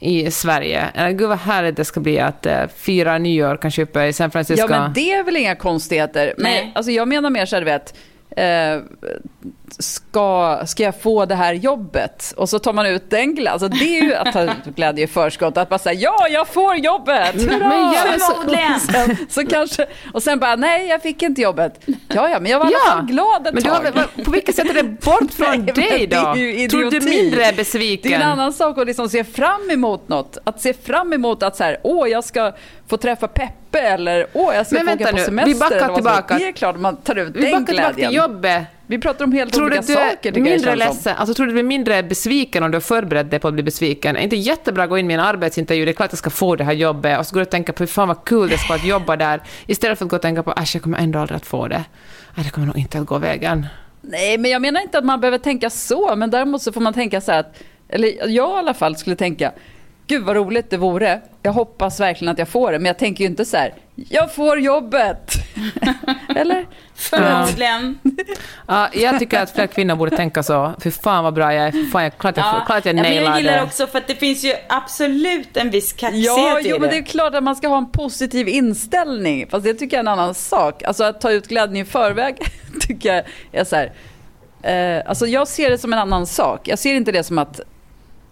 i Sverige. Eller Gud vad härligt det ska bli att uh, fira nyår kanske uppe i San Francisco.
Ja, men det är väl inga konstigheter. Men
Nej.
alltså, jag menar mer så här, du vet. Eh, ska, ska jag få det här jobbet? Och så tar man ut den glädjen. Alltså, det är ju att ta ut glädje i förskott. Att bara säga ja, jag får jobbet! Hurra!
Men ja, så-
Förmodligen.
sen, så kanske, och sen bara, nej, jag fick inte jobbet. Ja, ja, men jag var i alla
Ja,
fall glad ett
men har,
tag.
vad- på vilket sätt är det bort från
Nej,
dig
det
då? Tror du du är mindre
Det är
besviken?
en annan sak att liksom se fram emot något. Att se fram emot att så här, åh, jag ska få träffa Peppe eller åh, jag ska
Men
få åka på
nu, vi
semester.
backar tillbaka.
Det är klart man tar ut
Vi
den
backar tillbaka
glädjen.
till jobbet.
Vi pratar om helt
Tror
olika
att du
saker.
är
jag
mindre
som.
ledsen? Alltså, tror du du blir mindre besviken om du har förberett dig på att bli besviken? Är inte jättebra att gå in med en arbetsintervju? Det är klart att jag ska få det här jobbet. Och så går du och tänker på hur fan vad kul det ska vara att jobba där. Istället för att gå och tänka på att jag kommer ändå aldrig att få det. Det kommer nog inte att gå vägen.
Nej, men jag menar inte att man behöver tänka så, men däremot så får man tänka så här att, eller jag i alla fall skulle tänka, gud vad roligt det vore, jag hoppas verkligen att jag får det, men jag tänker ju inte så här, jag får jobbet! eller?
Förmodligen.
Ja, jag tycker att fler kvinnor borde tänka så. För fan vad bra jag är. För fan, jag, klart, jag,
Ja,
klart jag
ja, men
nailar
jag gillar
det.
också för att det finns ju absolut en viss kaxighet
Ja,
i
jo,
det.
men det är klart att man ska ha en positiv inställning. Fast det tycker jag är en annan sak. Alltså att ta ut glädjen i förväg tycker jag är så här. Eh, alltså jag ser det som en annan sak. Jag ser inte det som att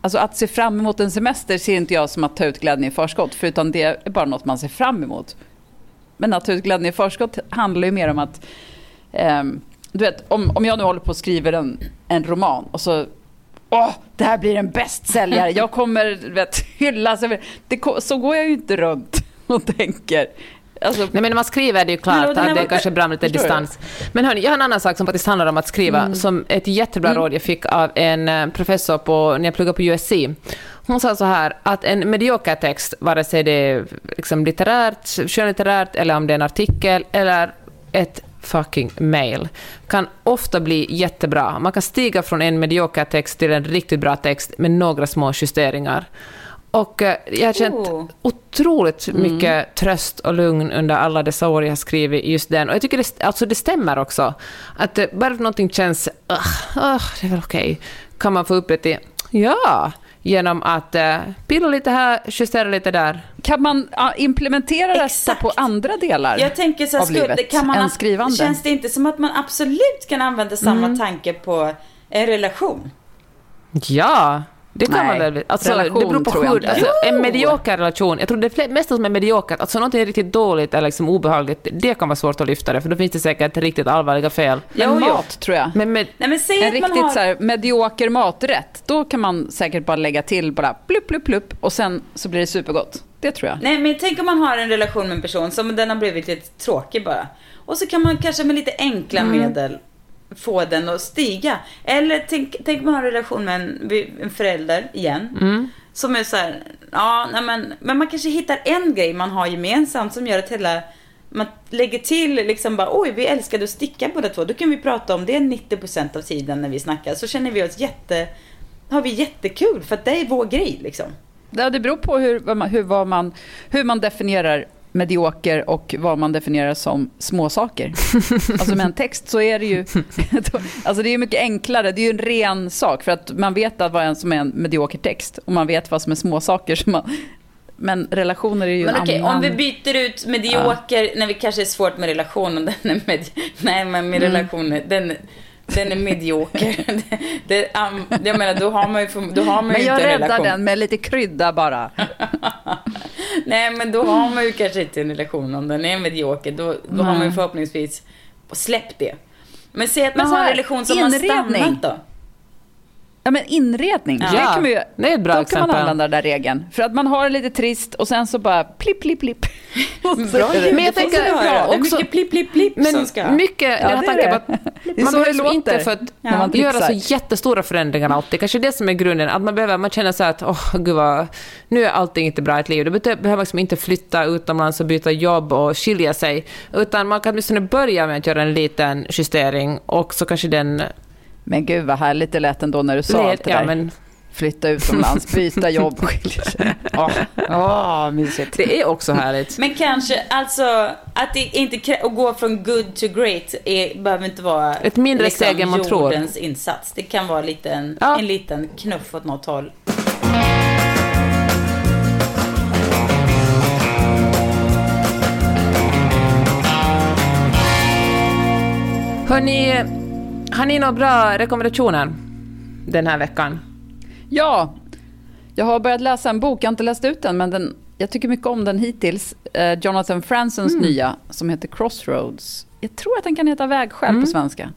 Alltså att se fram emot en semester ser inte jag som att ta ut glädjen i förskott. Förutom det är bara något man ser fram emot. Men att ta ut glädjen i förskott handlar ju mer om att ehm, du vet, om, om jag nu håller på och skriver en, en roman och så Åh, det här blir en bästsäljare. Jag kommer vet, hyllas. över-" Det, så går jag ju inte runt och tänker. Alltså,
Nej, men när man skriver är det ju klart att det är kanske är bra med lite distans. Men hörni, jag har en annan sak som faktiskt handlar om att skriva, som ett jättebra råd jag fick av en eh, professor på, när jag pluggade på USC. Hon sa så här, att en medioker text, vare sig det är liksom litterärt, skönlitterärt, eller om det är en artikel, eller ett fucking mail, kan ofta bli jättebra. Man kan stiga från en medioker text till en riktigt bra text med några små justeringar. Och eh, jag har känt
Oh.
otroligt mycket tröst och lugn under alla dessa år jag har skrivit just den. Och jag tycker det, alltså det stämmer också. Att eh, bara för någonting känns, "Ugh, ugh, det är väl okej, kan man få upp det till, ja, genom att uh, pilla lite här, justera lite där.
kan man implementera detta
Exakt.
på andra delar
Jag tänker så här,
av
skulle,
livet
det kan man,
än skrivande?
Känns det inte som att man absolut kan använda samma
Mm.
tanke på en relation?
Ja, det kan
Nej,
man väl. Alltså,
relation
det beror på
tror jag
hur, alltså, en medioker relation, jag tror det mesta som är mediokert, alltså någonting riktigt dåligt eller liksom obehagligt, det kan vara svårt att lyfta det, för då finns det säkert riktigt allvarliga fel.
Men
Jo, jo.
mat tror jag.
Men med,
Nej men säg
En
att man
riktigt
har...
så här, medioker maträtt, då kan man säkert bara lägga till bara plupp, plupp, plupp och sen så blir det supergott. Det tror jag.
Nej men tänk om man har en relation med en person som den har blivit lite tråkig bara. Och så kan man kanske med lite enkla
Mm.
medel få den att stiga. Eller tänk, tänk man har en relation med en, en förälder igen.
Mm.
Som är så här, ja nej men, men man kanske hittar en grej man har gemensamt som gör att hela man lägger till liksom bara oj vi älskade att sticka båda två. Då kan vi prata om det 90% av tiden när vi snackar. Så känner vi oss jätte, har vi jättekul för att det är vår grej liksom.
Ja, det beror på hur, hur, man, hur man definierar medioker och vad man definierar som småsaker. Alltså med en text så är det ju alltså det är ju mycket enklare. Det är ju en ren sak för att man vet att vad som är en medioker text och man vet vad som är småsaker. Så man, men relationer är ju
Men
en
okej,
annan...
om vi byter ut medioker, när vi kanske är svårt med relationen, den är med, nej men med
Mm.
relationer, den, den är medioker. det, det, um, jag menar, då har man ju, då har man ju
men
inte
jag
en
räddar
relation.
den med lite krydda bara.
Nej men då har man ju kanske inte en relation om den är medioker. Då, då har man ju förhoppningsvis släppt det. Men säg att man
Men
har en relation som har
inredning.
stannat då.
Ja, men inredning.
Ja.
Det kan man ju,
det är ett bra
då kan
exempel.
man använda den där regeln. För att man har det lite trist och sen så bara plipp, plipp, plipp.
Bra
det-
Men jag tänker-
är
också-
mycket plipp, plipp, plipp som
Men
ska...
mycket
Ja, det det.
att
Det
man behöver liksom inte
låter
för att
när man
göra så jättestora förändringar alltid. Kanske det som är grunden, att man behöver, man känner så här att åh gud vad, nu är allting inte bra i ett liv. Då behöver behöver man liksom inte flytta utomlands och byta jobb och skilja sig, utan man kan åtminstone börja med att göra en liten justering och så kanske den
Men gud vad härligt det lät ändå när du sa
led,
allt det
ja,
där.
men
flytta utomlands, byta jobb, skilja sig. Åh, åh, mysigt.
Det är också härligt.
Men kanske, alltså, att det inte att gå från good to great är, behöver inte vara liksom
Ett mindre steg än man tror.
jordens insats. Det kan vara lite en,
Ja.
en liten knuff åt något håll.
Hörni, har ni några bra rekommendationer den här veckan?
Ja, jag har börjat läsa en bok, jag har inte läst ut den, men den, jag tycker mycket om den hittills. Eh, Jonathan Fransons
Mm.
nya, som heter Crossroads. Jag tror att den kan heta Vägskäl
Mm.
på svenska.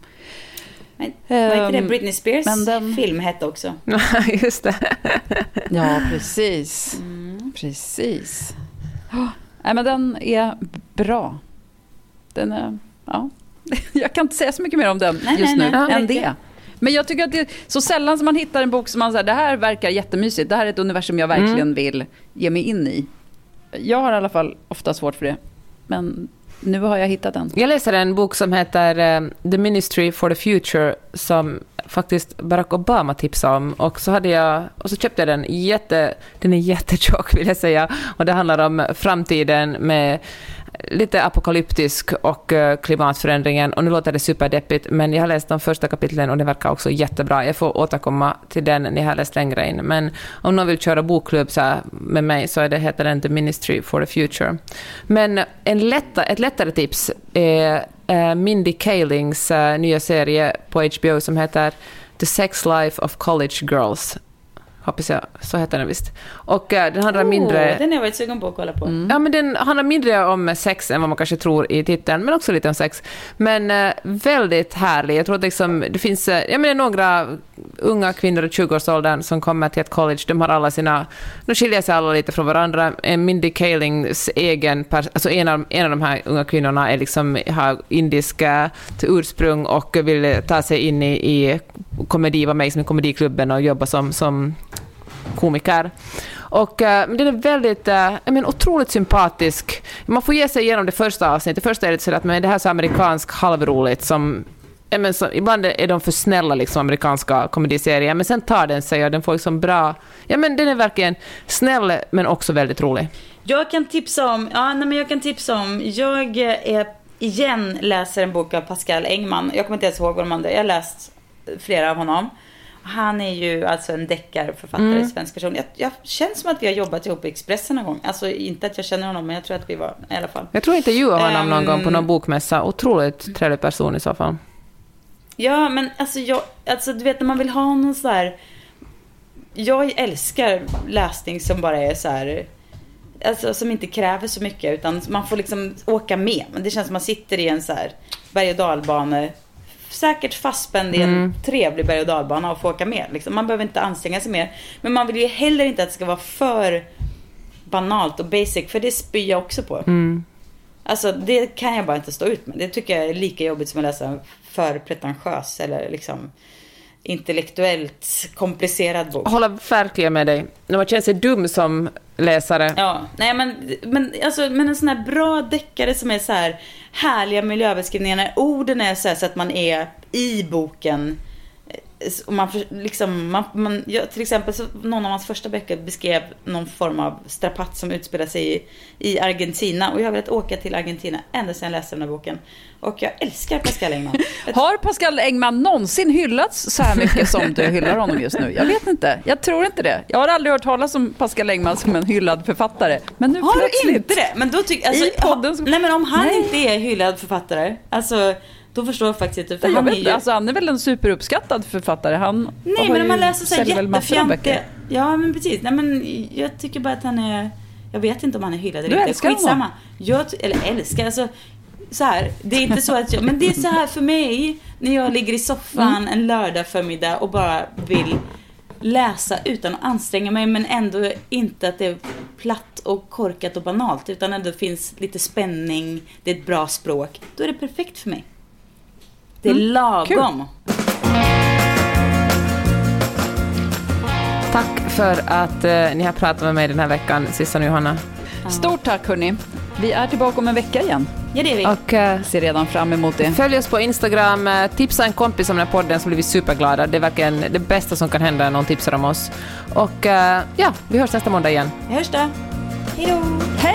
Men, var inte det
Ehm,
Britney Spears
men den-
film hette också?
Just det.
Ja, precis.
Mm.
Precis. Oh, nej, men den är bra. Den är, ja. Jag kan inte säga så mycket mer om den
Nej,
just
nej,
nu
nej.
än det. Men jag tycker att det är så sällan som man hittar en bok som man säger, det här verkar jättemysigt. Det här är ett universum jag verkligen
Mm.
vill ge mig in i. Jag har i alla fall ofta svårt för det. Men nu har jag hittat den.
Jag läser en bok som heter eh, The Ministry for the Future som faktiskt Barack Obama tipsade om. Och så, hade jag, och så köpte jag den. Jätte, den är jättetjock vill jag säga. Och det handlar om framtiden med lite apokalyptisk och eh, klimatförändringen. Och nu låter det superdeppigt, men jag har läst de första kapitlen och det verkar också jättebra. Jag får återkomma till den när jag har läst längre in. Men om någon vill köra bokklubb så här med mig så är det, heter den The Ministry for the Future. Men en lätta, ett lättare tips är eh, Mindy Kalings eh, nya serie på HBO som heter The Sex Life of College Girls. Hoppas jag, så heter den visst. Och eh, den handlar mindre...
Oh, den har jag varit sugen på att kolla på.
Ja, men den handlar mindre om sex än vad man kanske tror i titeln, men också lite om sex. Men eh, väldigt härlig. Jag tror att liksom, det finns eh, jag menar, några unga kvinnor i 20-årsåldern som kommer till ett college. De har alla sina... De skiljer sig alla lite från varandra. Mindy Kalings egen... Alltså en av, en av de här unga kvinnorna är liksom, har indiska ursprung och vill ta sig in i, i komedi, vara med i komediklubben och jobba som, som komiker. Och eh, men den är väldigt, eh, uh, men otroligt sympatisk. Man får ge sig igenom det första avsnittet. Det första är lite att men det här är så amerikansk halvroligt som men så, ibland är de för snälla, liksom, amerikanska komediserier, men sen tar den sig och den får liksom bra... Ja, men den är verkligen snäll, men också väldigt rolig.
Jag kan tipsa om, ja, nej, men jag kan tipsa om, jag är, igen läser en bok av Pascal Engman. Jag kommer inte ens ihåg vad de andra, jag har läst flera av honom. Han är ju alltså en deckarförfattare,
Mm.
svensk person. Jag, jag känns som att vi har jobbat ihop i Expressen någon gång. Alltså inte att jag känner honom, men jag tror att vi var i alla fall.
Jag tror jag intervjuade honom någon
Ehm.
gång på någon bokmässa. Otroligt trevlig person i så fall.
Ja, men alltså jag, alltså du vet när man vill ha någon så här. Jag älskar läsning som bara är så här. Alltså som inte kräver så mycket utan man får liksom åka med. Men det känns som man sitter i en så här berg och dalbane. Säkert fastspänd i en trevlig berg och dalbana och får åka med. Liksom. Man behöver inte anstränga sig mer. Men man vill ju heller inte att det ska vara för banalt och basic. För det spyr jag också på. Alltså det kan jag bara inte stå ut med. Det tycker jag är lika jobbigt som att läsa för pretentiös eller liksom intellektuellt komplicerad bok.
Håller verkligen med dig. När man känner sig dum som läsare.
Ja, nej men, men, alltså, men en sån här bra deckare som är så här härliga miljöbeskrivningar när orden är så här så att man är i boken. Och man, liksom, man, man, ja, till exempel så någon av hans första böcker beskrev någon form av strapatt som utspelar sig i, i Argentina. Och jag har velat åka till Argentina ända sedan jag läste den här boken. Och jag älskar Pascal Engman.
Har Pascal Engman någonsin hyllats så här mycket som du hyllar honom just nu? Jag vet inte. Jag tror inte det. Jag har aldrig hört talas om Pascal Engman som en hyllad författare. Men nu
Har
plötsligt...
du inte det? Men då tycker alltså,
I podden
Nej men om han
Nej.
inte är hyllad författare, alltså då förstår jag faktiskt inte. För
Jag
han är ju...
alltså han är väl en superuppskattad författare. Han
Nej men om man läser så här jättefjantiga... Ja men precis. Nej men jag tycker bara att han är... Jag vet inte om han är hyllad eller inte.
älskar.
Skitsamma. Jag, eller älskar, alltså. Så här, det är inte så att jag, men det är så här för mig när jag ligger i soffan
Mm.
en lördag förmiddag och bara vill läsa utan att anstränga mig men ändå inte att det är platt och korkat och banalt utan ändå finns lite spänning, det är ett bra språk. Då är det perfekt för mig. Det är
Mm,
lagom.
Tack för att eh, ni har pratat med mig den här veckan, Sissan och Johanna.
Stort tack hörni. Vi är tillbaka om en vecka igen.
Ja, det är vi.
Och eh,
Ser redan fram emot det.
följ oss på Instagram, eh, tipsa en kompis om den här podden så blir vi superglada. Det är verkligen det bästa som kan hända när någon tipsar om oss. Och eh, ja, vi hörs nästa måndag igen.
Vi hörs då. Hej då!
Hej